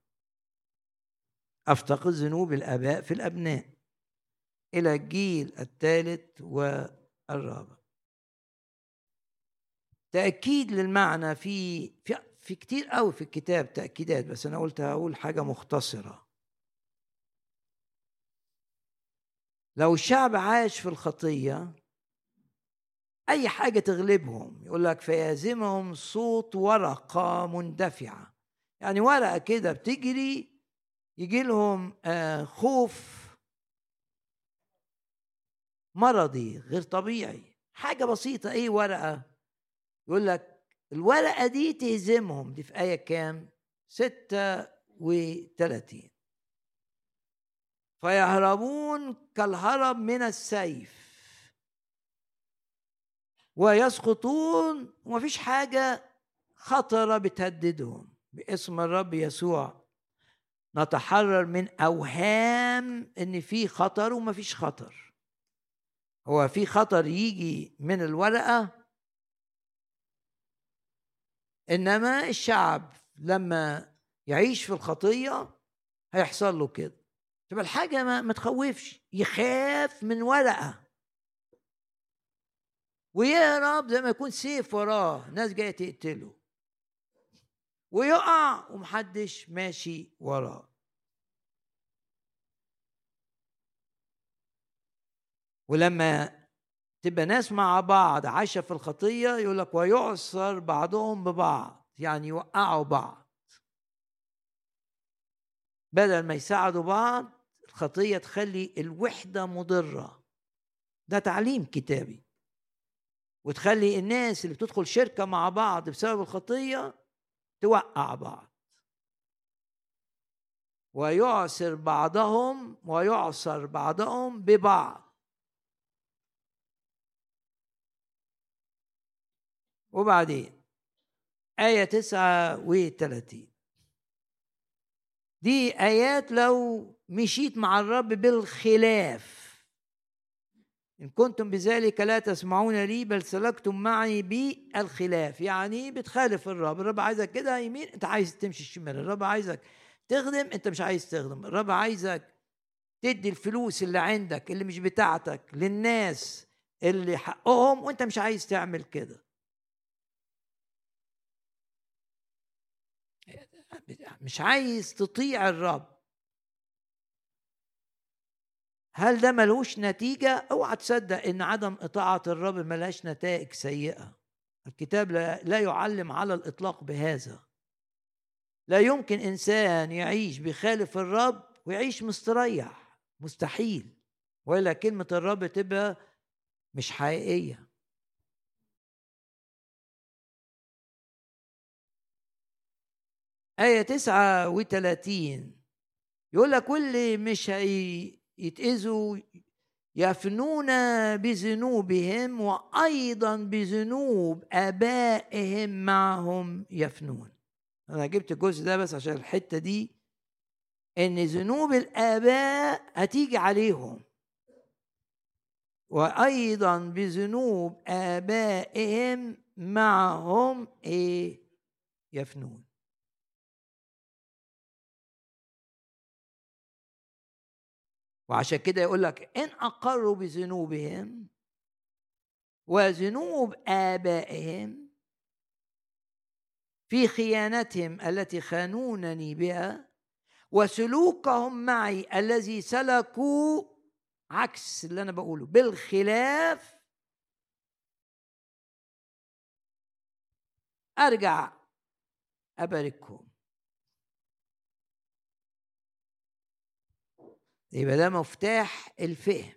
أفتقد ذنوب الآباء في الأبناء. إلى الجيل الثالث والرابع. تأكيد للمعنى في في في كتير قوي في الكتاب تأكيدات بس أنا قلت هقول حاجة مختصرة. لو الشعب عاش في الخطية أي حاجة تغلبهم يقول لك فيهزمهم صوت ورقة مندفعة. يعني ورقة كده بتجري يجي لهم آه، خوف مرضي غير طبيعي. حاجة بسيطة إيه ورقة؟ يقول لك الورقة دي تهزمهم دي في آية كام؟ ستة وثلاثين فيهربون كالهرب من السيف. ويسقطون ومفيش حاجة خطرة بتهددهم. باسم الرب يسوع نتحرر من أوهام إن في خطر ومفيش خطر. هو في خطر يجي من الورقة؟ إنما الشعب لما يعيش في الخطية هيحصل له كده. تبقى الحاجة ما, تخوفش يخاف من ورقة. ويهرب زي ما يكون سيف وراه ناس جاية تقتله. ويقع ومحدش ماشي وراه. ولما تبقى ناس مع بعض عايشة في الخطية يقول لك ويعصر بعضهم ببعض يعني يوقعوا بعض. بدل ما يساعدوا بعض الخطية تخلي الوحدة مضرة. ده تعليم كتابي. وتخلي الناس اللي بتدخل شركة مع بعض بسبب الخطية توقع بعض. ويعسر بعضهم ويعصر بعضهم ببعض. وبعدين آية تسعة وثلاثين دي آيات لو مشيت مع الرب بالخلاف. إن كنتم بذلك لا تسمعون لي بل سلكتم معي بالخلاف. يعني بتخالف الرب. الرب عايزك كده يمين أنت عايز تمشي الشمال. الرب عايزك تخدم أنت مش عايز تخدم. الرب عايزك تدي الفلوس اللي عندك اللي مش بتاعتك للناس اللي حقهم وأنت مش عايز تعمل كده. مش عايز تطيع الرب. هل ده ملوش نتيجة؟ أوعى تصدق إن عدم إطاعة الرب ملهاش نتائج سيئة. الكتاب لا يعلم على الإطلاق بهذا. لا يمكن إنسان يعيش بخالف الرب ويعيش مستريح مستحيل. ولا كلمة الرب تبقى مش حقيقية. آية تسعة وثلاثين يقول لك واللي مش هي يتأذوا يفنون بذنوبهم وأيضا بذنوب آبائهم معهم يفنون. أنا جبت الجزء ده بس عشان الحتة دي إن ذنوب الآباء هتيجي عليهم وأيضا بذنوب آبائهم معهم إيه؟ يفنون. وعشان كده يقول لك إن أقروا بذنوبهم وذنوب آبائهم في خيانتهم التي خانونني بها وسلوكهم معي الذي سلكوا عكس اللي أنا بقوله بالخلاف أرجع أباركهم يبقى ده مفتاح الفهم.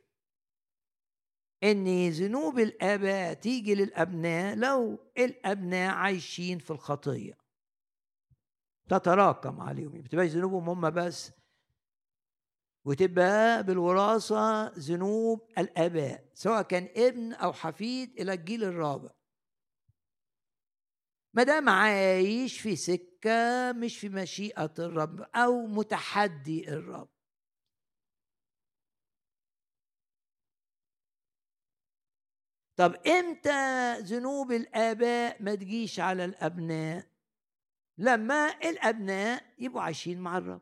إن ذنوب الآباء تيجي للأبناء لو الأبناء عايشين في الخطية. تتراكم عليهم ما بتبقاش ذنوبهم هم بس. وتبقى بالوراثة ذنوب الآباء سواء كان ابن أو حفيد إلى الجيل الرابع. ما دام عايش في سكة مش في مشيئة الرب أو متحدي الرب. طب إمتى ذنوب الآباء ما تجيش على الأبناء؟ لما الأبناء يبقوا عايشين مع الرب.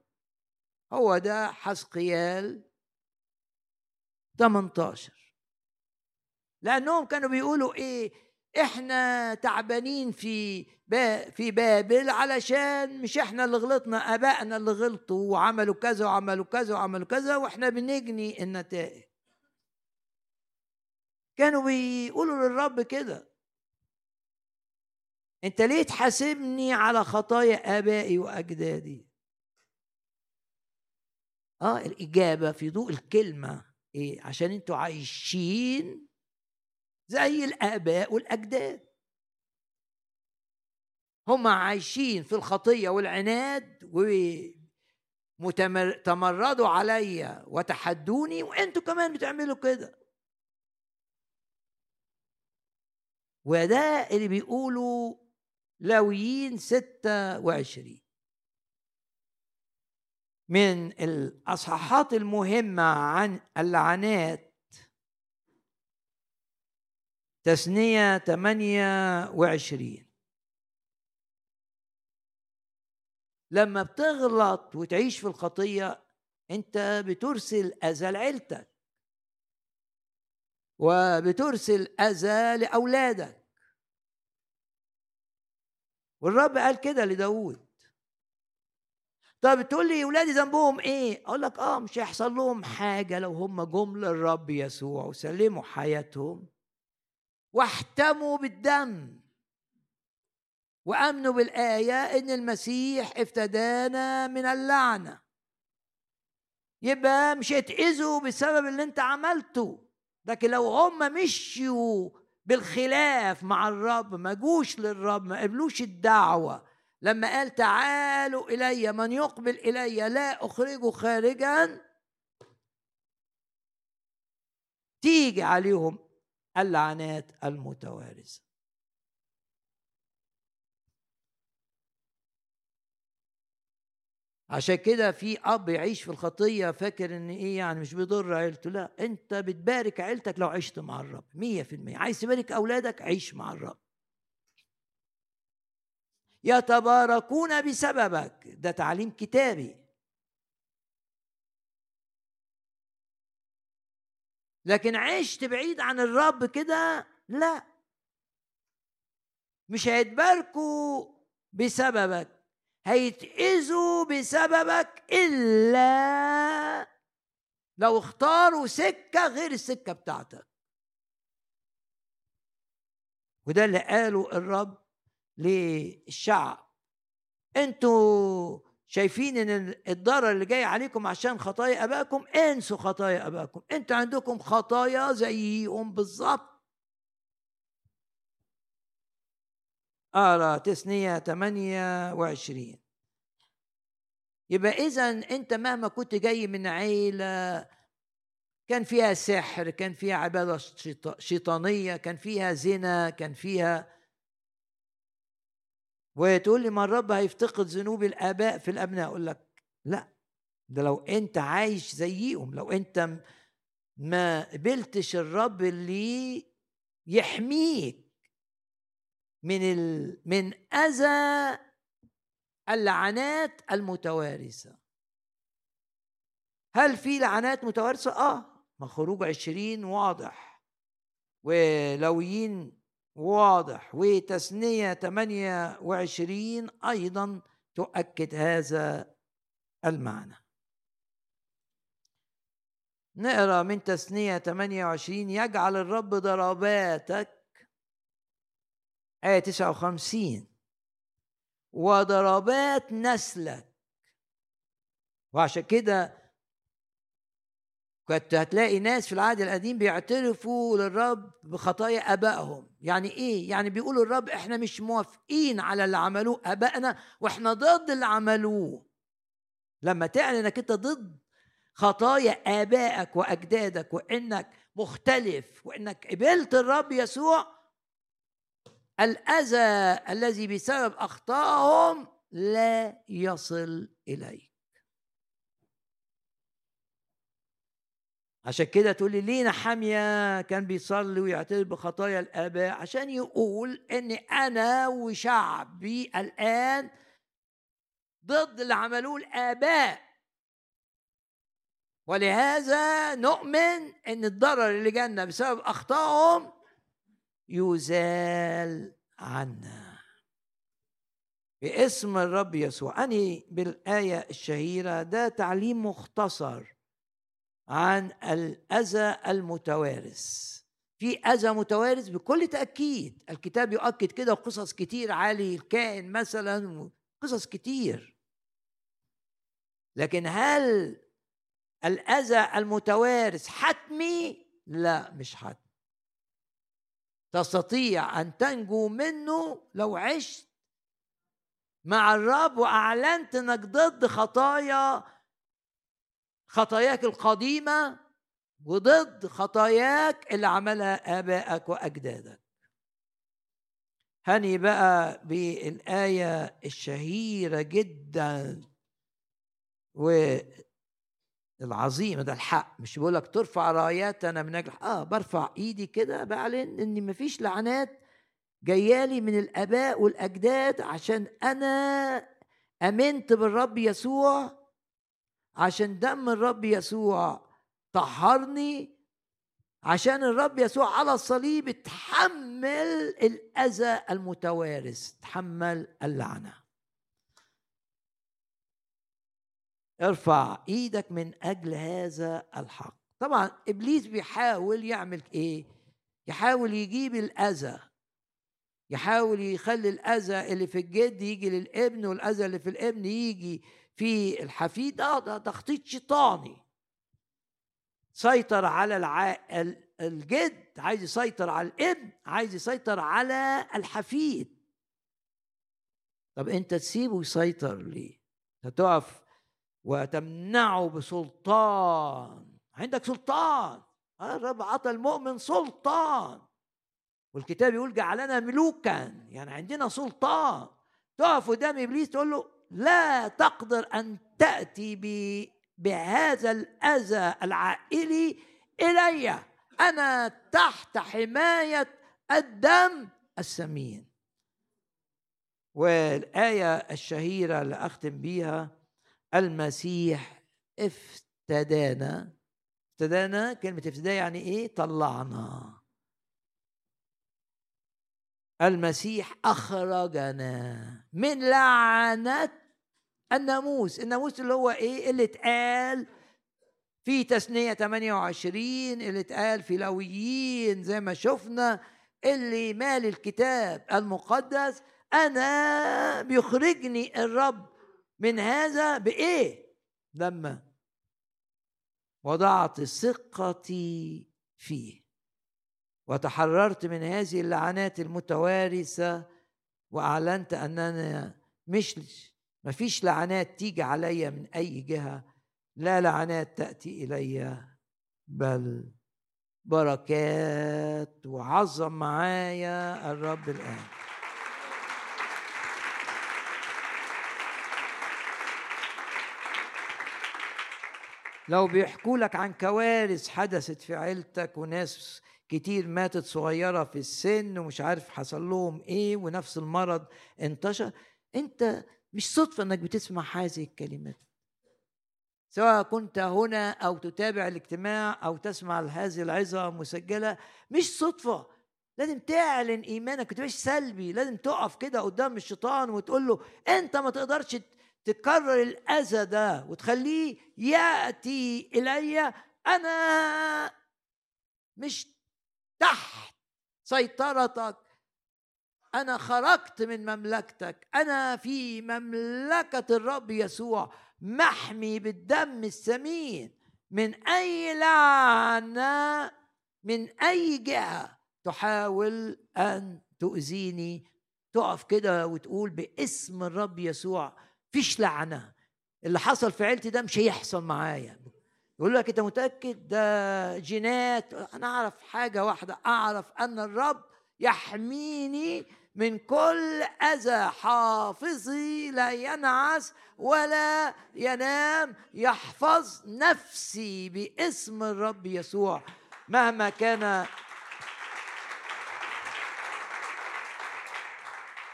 هو ده حسقيال 18 لأنهم كانوا بيقولوا إيه؟ إحنا تعبانين في في بابل علشان مش إحنا اللي غلطنا آبائنا اللي غلطوا وعملوا كذا وعملوا كذا وعملوا كذا وإحنا بنجني النتائج. كانوا بيقولوا للرب كده. انت ليه تحاسبني على خطايا آبائي وأجدادي؟ آه الإجابة في ضوء الكلمة إيه؟ عشان أنتوا عايشين زي الآباء والأجداد. هم عايشين في الخطية والعناد وتمردوا عليا وتحدوني وانتوا كمان بتعملوا كده. وده اللي بيقولوا ستة وعشرين. من الأصحاحات المهمة عن اللعنات تثنية ثمانية وعشرين. لما بتغلط وتعيش في الخطية أنت بترسل أذى لعيلتك وبترسل أذى لأولادك. والرب قال كده لداود. طب تقول لي ولادي ذنبهم إيه؟ أقول لك آه مش هيحصل لهم حاجة لو هم جم للرب يسوع وسلموا حياتهم واحتموا بالدم وأمنوا بالآية إن المسيح افتدانا من اللعنة. يبقى مش هيتأذوا بسبب اللي أنت عملته لكن لو هم مشيوا بالخلاف مع الرب ما جوش للرب ما قبلوش الدعوة. لما قال تعالوا إلي من يقبل إلي لا اخرجه خارجا تيجي عليهم اللعنات المتوارثة. عشان كده في أب يعيش في الخطية فاكر إن إيه يعني مش بيضر عيلته؟ لا أنت بتبارك عيلتك لو عشت مع الرب مية في المية. عايز تبارك أولادك؟ عيش مع الرب. يتباركون بسببك. ده تعليم كتابي. لكن عشت بعيد عن الرب كده؟ لا. مش هيتباركوا بسببك. هيتأذوا بسببك إلا لو اختاروا سكة غير السكة بتاعتك. وده اللي قاله الرب للشعب. أنتوا شايفين إن الضرر اللي جاي عليكم عشان خطايا ابائكم انسوا خطايا ابائكم أنتوا عندكم خطايا زيهم بالظبط. أرى تثنية 28 يبقى إذا أنت مهما كنت جاي من عيلة كان فيها سحر كان فيها عبادة شيطانية كان فيها زنا كان فيها وتقول لي ما الرب هيفتقد ذنوب الآباء في الأبناء؟ أقول لك لا. ده لو أنت عايش زيهم لو أنت ما قبلتش الرب اللي يحميك. من ال... من أذى اللعنات المتوارثة. هل في لعنات متوارثة؟ آه ما خروج عشرين واضح. ولويين واضح. وتثنية 28 أيضا تؤكد هذا المعنى. نقرأ من تثنية 28 يجعل الرب ضرباتك آية 59 وضربات نسلك. وعشان كده كنت هتلاقي ناس في العهد القديم بيعترفوا للرب بخطايا أبائهم. يعني إيه؟ يعني بيقولوا الرب إحنا مش موافقين على اللي عملوه أبائنا وإحنا ضد اللي عملوه. لما تعلن إنك أنت ضد خطايا آبائك وأجدادك وإنك مختلف وإنك قبلت الرب يسوع الأذى الذي بسبب أخطائهم لا يصل إليك. عشان كده تقول لي ليه نحامية؟ كان بيصلي ويعترف بخطايا الآباء عشان يقول إن أنا وشعبي الآن ضد اللي عملوه الآباء. ولهذا نؤمن إن الضرر اللي جانا بسبب أخطائهم يزال عنا. باسم الرب يسوع. اني بالآية الشهيرة ده تعليم مختصر عن الأذى المتوارث. في أذى متوارث بكل تأكيد. الكتاب يؤكد كده قصص كتير. علي الكائن مثلا قصص كتير. لكن هل الأذى المتوارث حتمي؟ لا مش حتمي. تستطيع أن تنجو منه لو عشت. مع الرب وأعلنت إنك ضد خطايا خطاياك القديمة وضد خطاياك اللي عملها آبائك وأجدادك. هني بقى بالآية الشهيرة جدا. العظيمه ده الحق. مش بقول لك ترفع راياتنا من أجل آه برفع إيدي كده بعلن إن مفيش لعنات جايالي من الآباء والأجداد عشان أنا آمنت بالرب يسوع عشان دم الرب يسوع طهرني عشان الرب يسوع على الصليب اتحمل الأذى المتوارث تحمل اللعنة. ارفع إيدك من أجل هذا الحق. طبعا إبليس بيحاول يعمل إيه؟ يحاول يجيب الأذى. يحاول يخلي الأذى اللي في الجد يجي للابن والأذى اللي في الابن يجي في الحفيد. ده, ده تخطيط شيطاني. سيطر على الع... الجد عايز يسيطر على الابن عايز يسيطر على الحفيد. طب أنت تسيبه يسيطر ليه؟ هتقف وتمنعه بسلطان. عندك سلطان. الرب عطى المؤمن سلطان. والكتاب يقول جعلنا ملوكا. يعني عندنا سلطان. تقف قدام إبليس تقول له لا تقدر أن تأتي بهذا الأذى العائلي إلي. أنا تحت حماية الدم السمين. والآية الشهيرة اللي أختم بيها المسيح افتدانا. افتدانا كلمة افتداء يعني إيه؟ طلعنا. المسيح أخرجنا من لعنة الناموس. الناموس اللي هو إيه؟ اللي اتقال في تثنية 28 اللي اتقال في لويين زي ما شفنا اللي مال الكتاب المقدس. أنا بيخرجني الرب من هذا بإيه؟ لما وضعت ثقتي فيه. وتحررت من هذه اللعنات المتوارثة وأعلنت أننا مش ما فيش لعنات تيجي عليا من أي جهة لا لعنات تأتي إلي بل بركات وعظم معايا الرب الآن. لو بيحكوا لك عن كوارث حدثت في عيلتك وناس كتير ماتت صغيرة في السن ومش عارف حصل لهم إيه ونفس المرض انتشر أنت مش صدفة إنك بتسمع هذه الكلمات. سواء كنت هنا أو تتابع الاجتماع أو تسمع هذه العظة مسجلة مش صدفة. لازم تعلن إيمانك ما تبقاش سلبي. لازم تقف كده قدام الشيطان وتقول له أنت ما تقدرش تكرر الاذى ده وتخليه يأتي إلي أنا مش تحت سيطرتك. أنا خرجت من مملكتك. أنا في مملكة الرب يسوع محمي بالدم الثمين من أي لعنة من أي جهة تحاول أن تؤذيني؟ تقف كده وتقول باسم الرب يسوع. فيش لعنة. اللي حصل في عيلتي ده مش هيحصل معايا. يقول لك أنت متأكد؟ ده جينات. أنا أعرف حاجة واحدة أعرف أن الرب يحميني من كل أذى. حافظي لا ينعس ولا ينام. يحفظ نفسي باسم الرب يسوع. مهما كان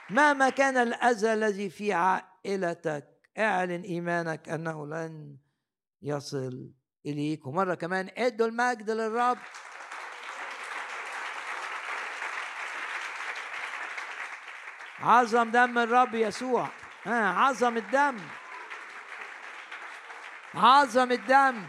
مهما كان الأذى الذي في عائلتك. اعلن إيمانك أنه لن يصل إليك. ومرة كمان ادوا المجد للرب. عظم دم الرب يسوع. ها عظم الدم. عظم الدم.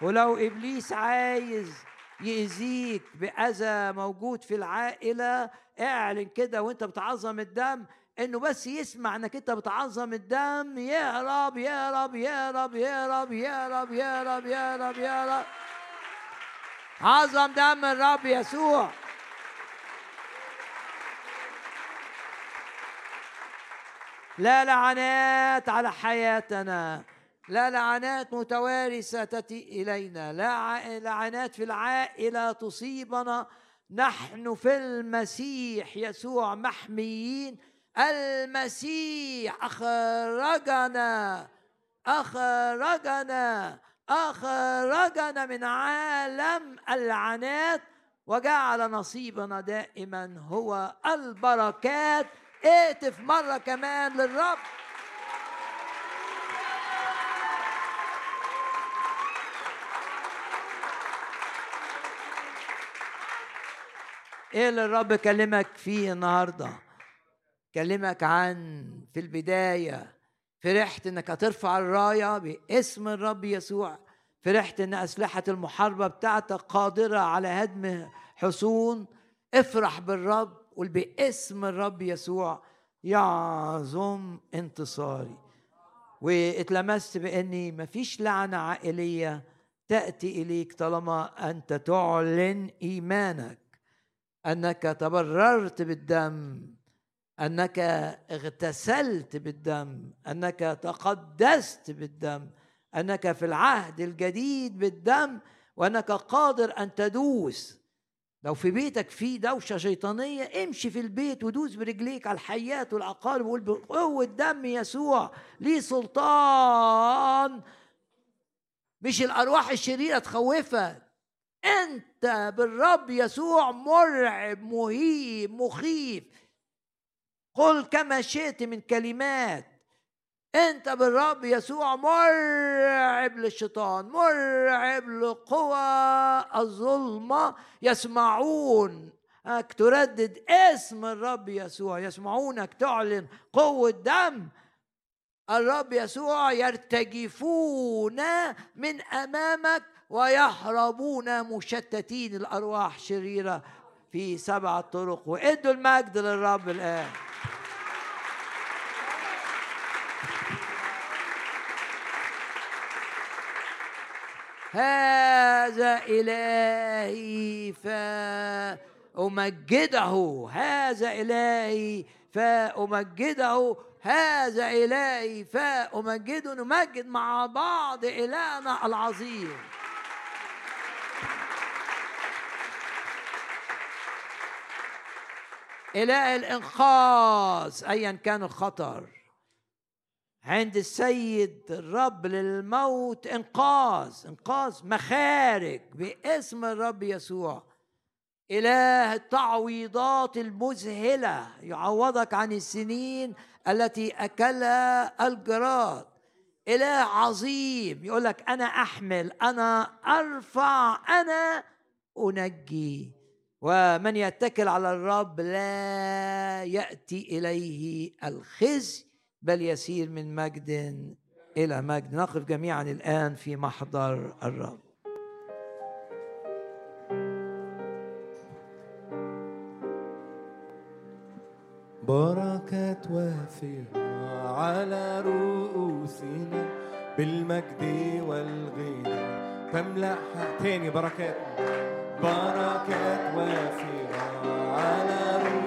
ولو إبليس عايز يأذيك بأذى موجود في العائلة. اعلن كده وانت بتعظم الدم انه بس يسمع انك انت بتعظم الدم. يهرب يهرب يهرب يهرب يهرب يهرب يهرب يهرب عظم دم الرب يسوع. لا لعنات على حياتنا. لا لعنات متوارثة تأتي إلينا. لا لعنات في العائلة تصيبنا. نحن في المسيح يسوع محميين. المسيح أخرجنا أخرجنا أخرجنا من عالم العنات وجعل نصيبنا دائما هو البركات. اهتف مرة كمان للرب. إيه اللي الرب كلمك فيه النهارده؟ كلمك عن في البداية فرحت إنك هترفع الراية باسم الرب يسوع فرحت إن أسلحة المحاربة بتاعتك قادرة على هدم حصون. افرح بالرب قول باسم الرب يسوع يعظم انتصاري. واتلمست بإني مفيش لعنة عائلية تأتي إليك طالما أنت تعلن إيمانك. أنك تبررت بالدم أنك اغتسلت بالدم أنك تقدست بالدم أنك في العهد الجديد بالدم وأنك قادر أن تدوس. لو في بيتك في دوشة شيطانية امشي في البيت ودوس برجليك على الحيات والعقارب وقول بقوة دم يسوع ليه سلطان؟ مش الأرواح الشريرة تخوفك. أنت بالرب يسوع مرعب مهيب مخيف. قل كما شئت من كلمات. أنت بالرب يسوع مرعب للشيطان مرعب لقوى الظلمة. يسمعون تردد اسم الرب يسوع يسمعونك تعلن قوة دم. الرب يسوع يرتجفون من أمامك ويهربون مشتتين الأرواح شريرة في سبع طرق. وإدوا المجد للرب الآن. هذا إلهي فأمجده. هذا إلهي فأمجده. هذا إلهي فأمجده. نمجد مع بعض إلهنا العظيم. إله الإنقاذ أيا كان الخطر. عند السيد الرب للموت إنقاذ إنقاذ مخارج باسم الرب يسوع. إله التعويضات المذهلة يعوضك عن السنين التي اكلها الجراد. إله عظيم يقول لك أنا أحمل أنا أرفع أنا أنجي. ومن يتكل على الرب لا يأتي إليه الخزي بل يسير من مجد إلى مجد. نقف جميعا الآن في محضر الرب. بركة وافرة على رؤوسنا بالمجد والغنى. تملأ تاني بركات. بركات وافرة على روحي.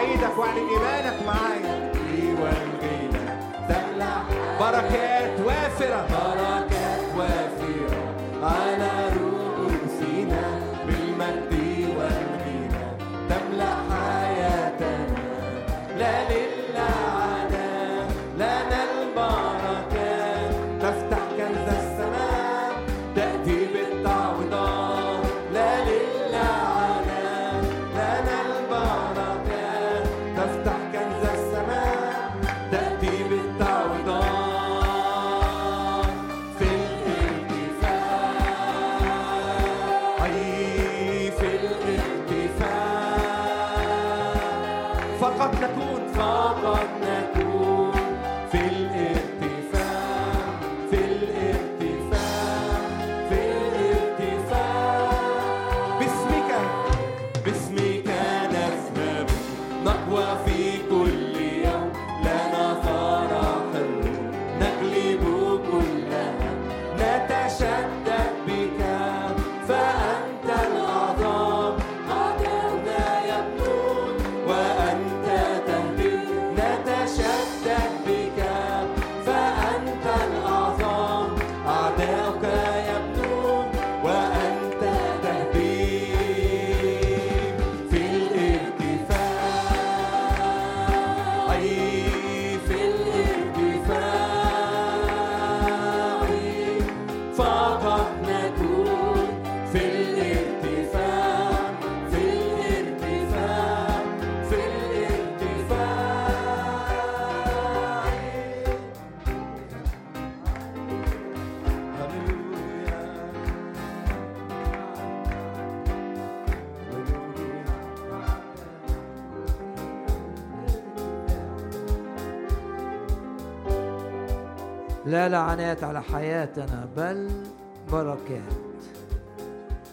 توعيدك واعلن إيمانك معايا والغنى تملأ بركات وافرة. بركات وافرة. على روحي لعنات على حياتنا بل بركات.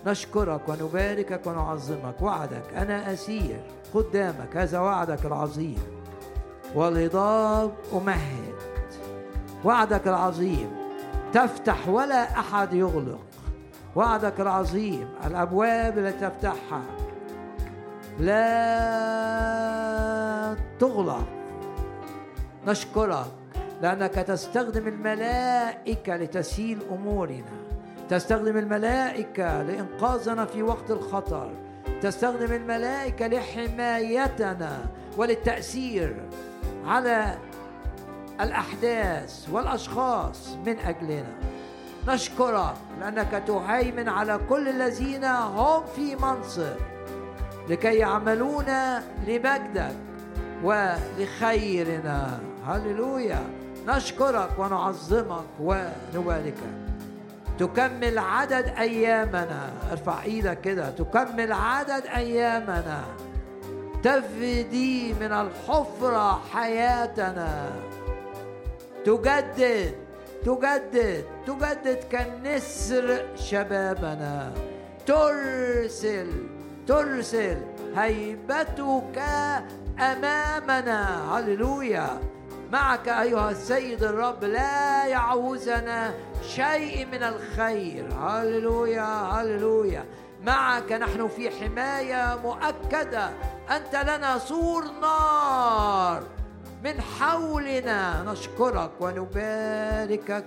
نشكرك ونباركك ونعظمك. وعدك أنا أسير قدامك. هذا وعدك العظيم. والهضاب أمهد. وعدك العظيم. تفتح ولا أحد يغلق. وعدك العظيم. الأبواب التي تفتحها. لا تغلق. نشكرك. لأنك تستخدم الملائكة لتسهيل أمورنا. تستخدم الملائكة لإنقاذنا في وقت الخطر. تستخدم الملائكة لحمايتنا وللتأثير على الأحداث والأشخاص من أجلنا. نشكرك لأنك تهيمن على كل الذين هم في منصب لكي يعملون لمجدك ولخيرنا. هللويا. نشكرك ونعظمك ونباركك تكمل عدد أيامنا. ارفع إيدك كده. تكمل عدد أيامنا. تفدي من الحفرة حياتنا. تجدد تجدد تجدد كالنسر شبابنا. ترسل ترسل هيبتك أمامنا. هللويا. معك أيها السيد الرب لا يعوزنا شيء من الخير. هللويا هللويا. معك نحن في حماية مؤكدة. أنت لنا سور نار. من حولنا نشكرك ونباركك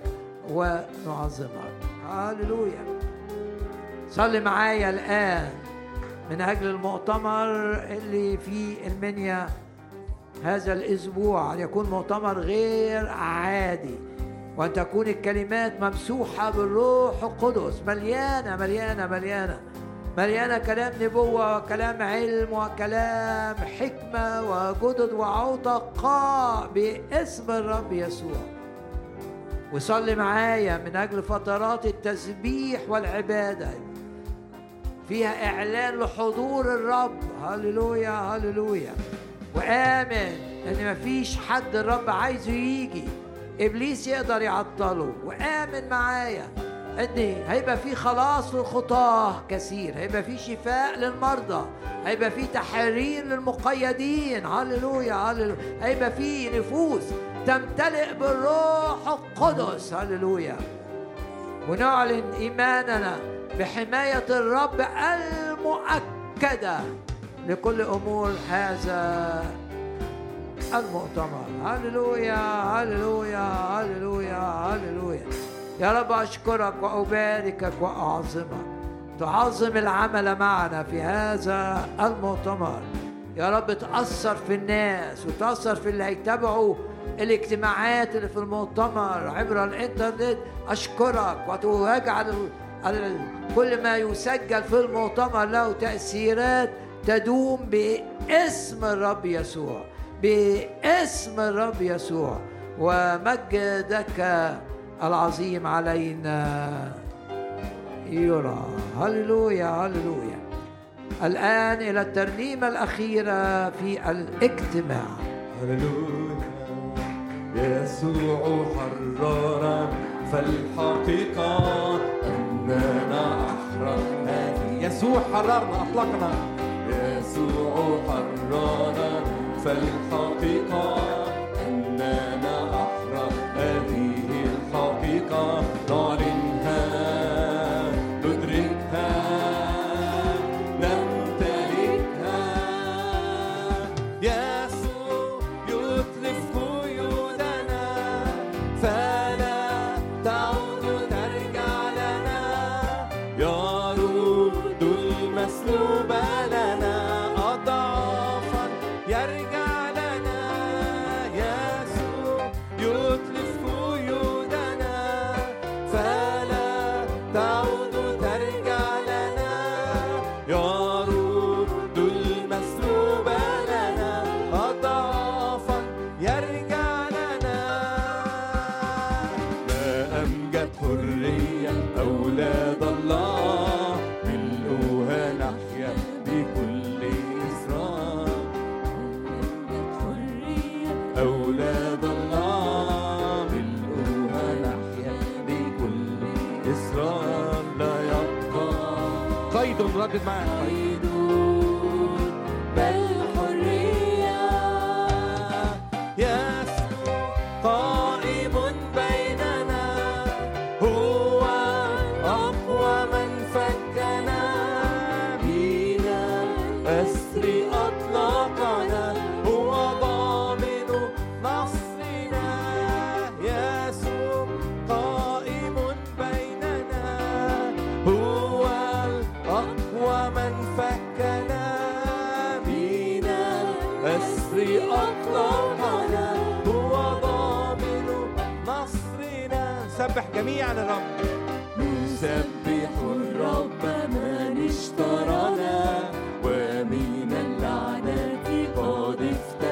ونعظمك. هللويا. صلي معايا الآن من أجل المؤتمر اللي في المنيا. هذا الأسبوع ان يكون مؤتمر غير عادي وأن تكون الكلمات ممسوحة بالروح القدس. مليانة مليانة مليانة. مليانة كلام نبوة وكلام علم وكلام حكمة وجدد وعتقاء باسم الرب يسوع. وصلي معايا من أجل فترات التسبيح والعبادة. فيها إعلان لحضور الرب. هللويا هللويا. وآمن إن مفيش حد الرب عايزه يجي. إبليس يقدر يعطله. وآمن معايا إن هيبقى في خلاص للخطاة كثير. هيبقى في شفاء للمرضى. هيبقى في تحرير للمقيدين. هللويا هللويا. هيبقى في نفوس تمتلئ بالروح القدس. هللويا. ونعلن إيماننا بحماية الرب المؤكدة. لكل أمور هذا المؤتمر. هللويا هللويا هللويا هللويا. يا رب أشكرك واباركك وأعظمك. تعظم العمل معنا في هذا المؤتمر. يا رب تأثر في الناس وتأثر في اللي هيتابعوا الاجتماعات اللي في المؤتمر عبر الإنترنت. أشكرك وتجعل كل ما يسجل في المؤتمر له تأثيرات تدوم باسم الرب يسوع باسم الرب يسوع. ومجدك العظيم علينا. يرى. هللويا هللويا. الآن إلى الترنيمة الأخيرة في الاجتماع. هللويا. يسوع حررنا فالحقيقة أننا أحررنا يسوع حررنا أطلقنا. حررنا فالحقيقة أننا أحرر هذه الحقيقة. نعلنها good man. نعلن الرب نسبح الرب من اشترانا ومن اللعنة قد افتدى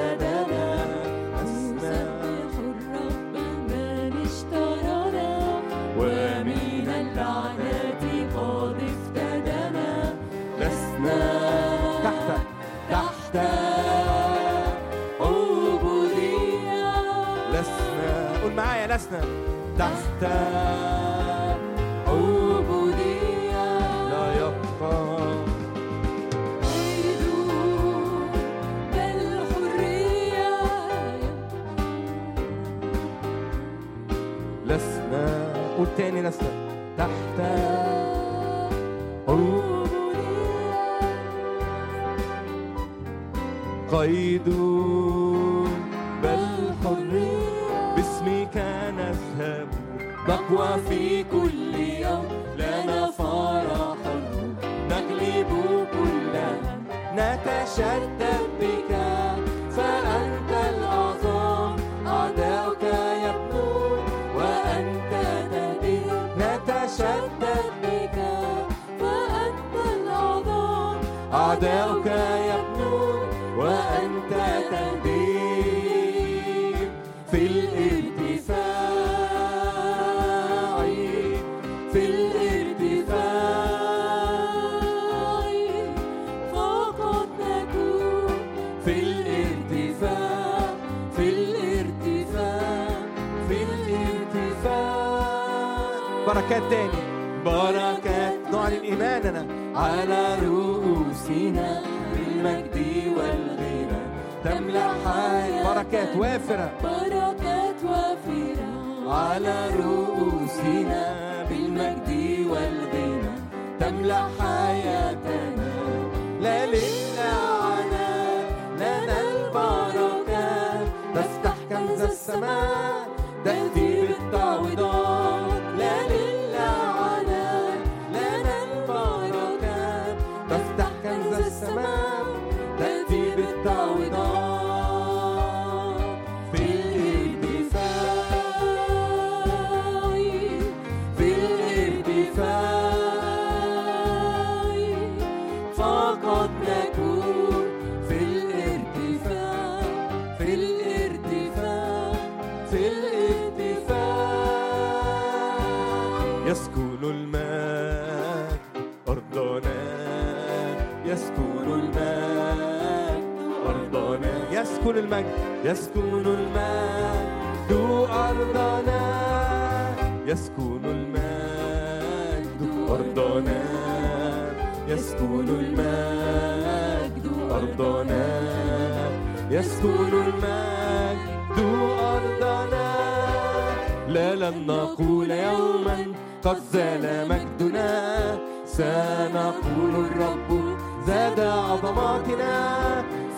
مدى عظماتنا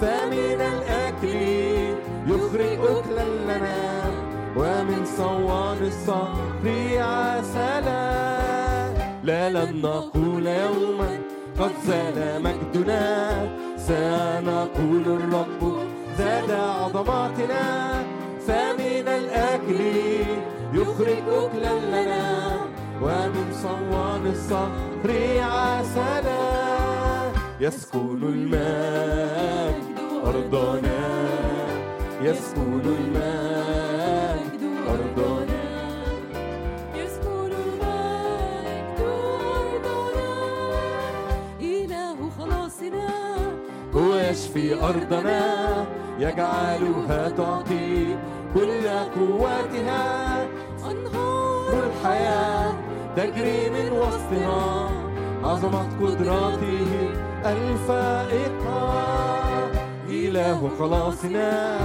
فمن الأكل يخرج أكلا لنا ومن صوان الصقر عسلا لا لن نقول يوما قد زال مجدنا. سنقول الرب زاد عظماتنا. فمن الأكل يخرج أكلا لنا ومن صوان الصقر عسلا يسكن المجد أرضنا. يسكن المجد أرضنا. يسكن المجد أرضنا. إله خلاصنا. هو يشفي أرضنا. يجعلها تعطي كل قوتها أنهار الحياة تجري من وسطنا عظمة قدراته الفائقة. إله خلاصنا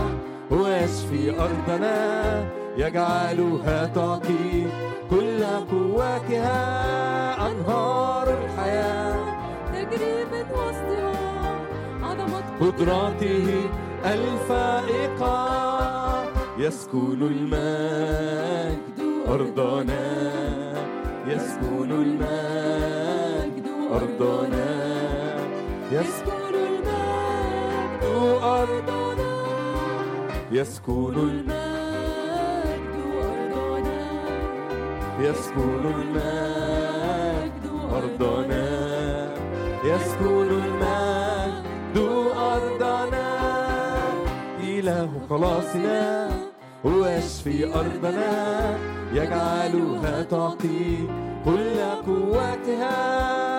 هو يشفي أرضنا يجعلها تعطي كل قوتها أنهار الحياة. تجري من وسطها عظمة قدراته الفائقة. يسكن المجد أرضنا يسكن المجد أرضنا يسكن المجد. أرضنا يسكن المجد أرضنا يسكن المجد أرضنا يسكن المجد أرضنا إله خلاصنا هو يشفي أرضنا. يجعلها تعطي كل قوتها.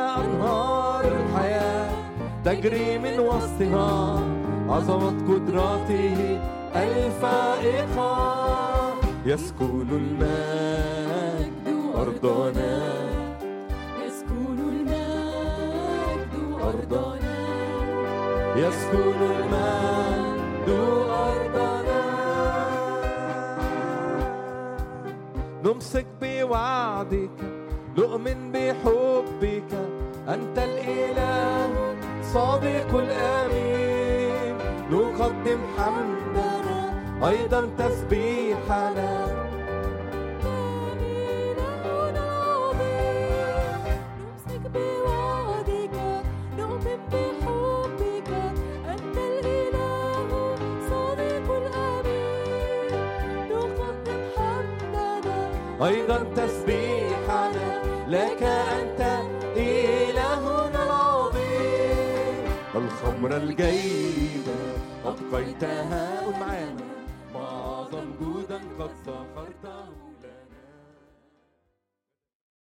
تجري من وسطها. عظمة قدراته الفائقة يسكن المجد أرضنا يسكن المجد أرضنا يسكن المجد أرضنا نمسك بوعدك نؤمن بحبك. أنت الإله. صادق الأمين نقدم حمدنا أيضا تسبيحنا. أيضا تسبيحنا. لك أنت عمر الجيدة أبقيتها معانا ما أعظم جودا قد ثمر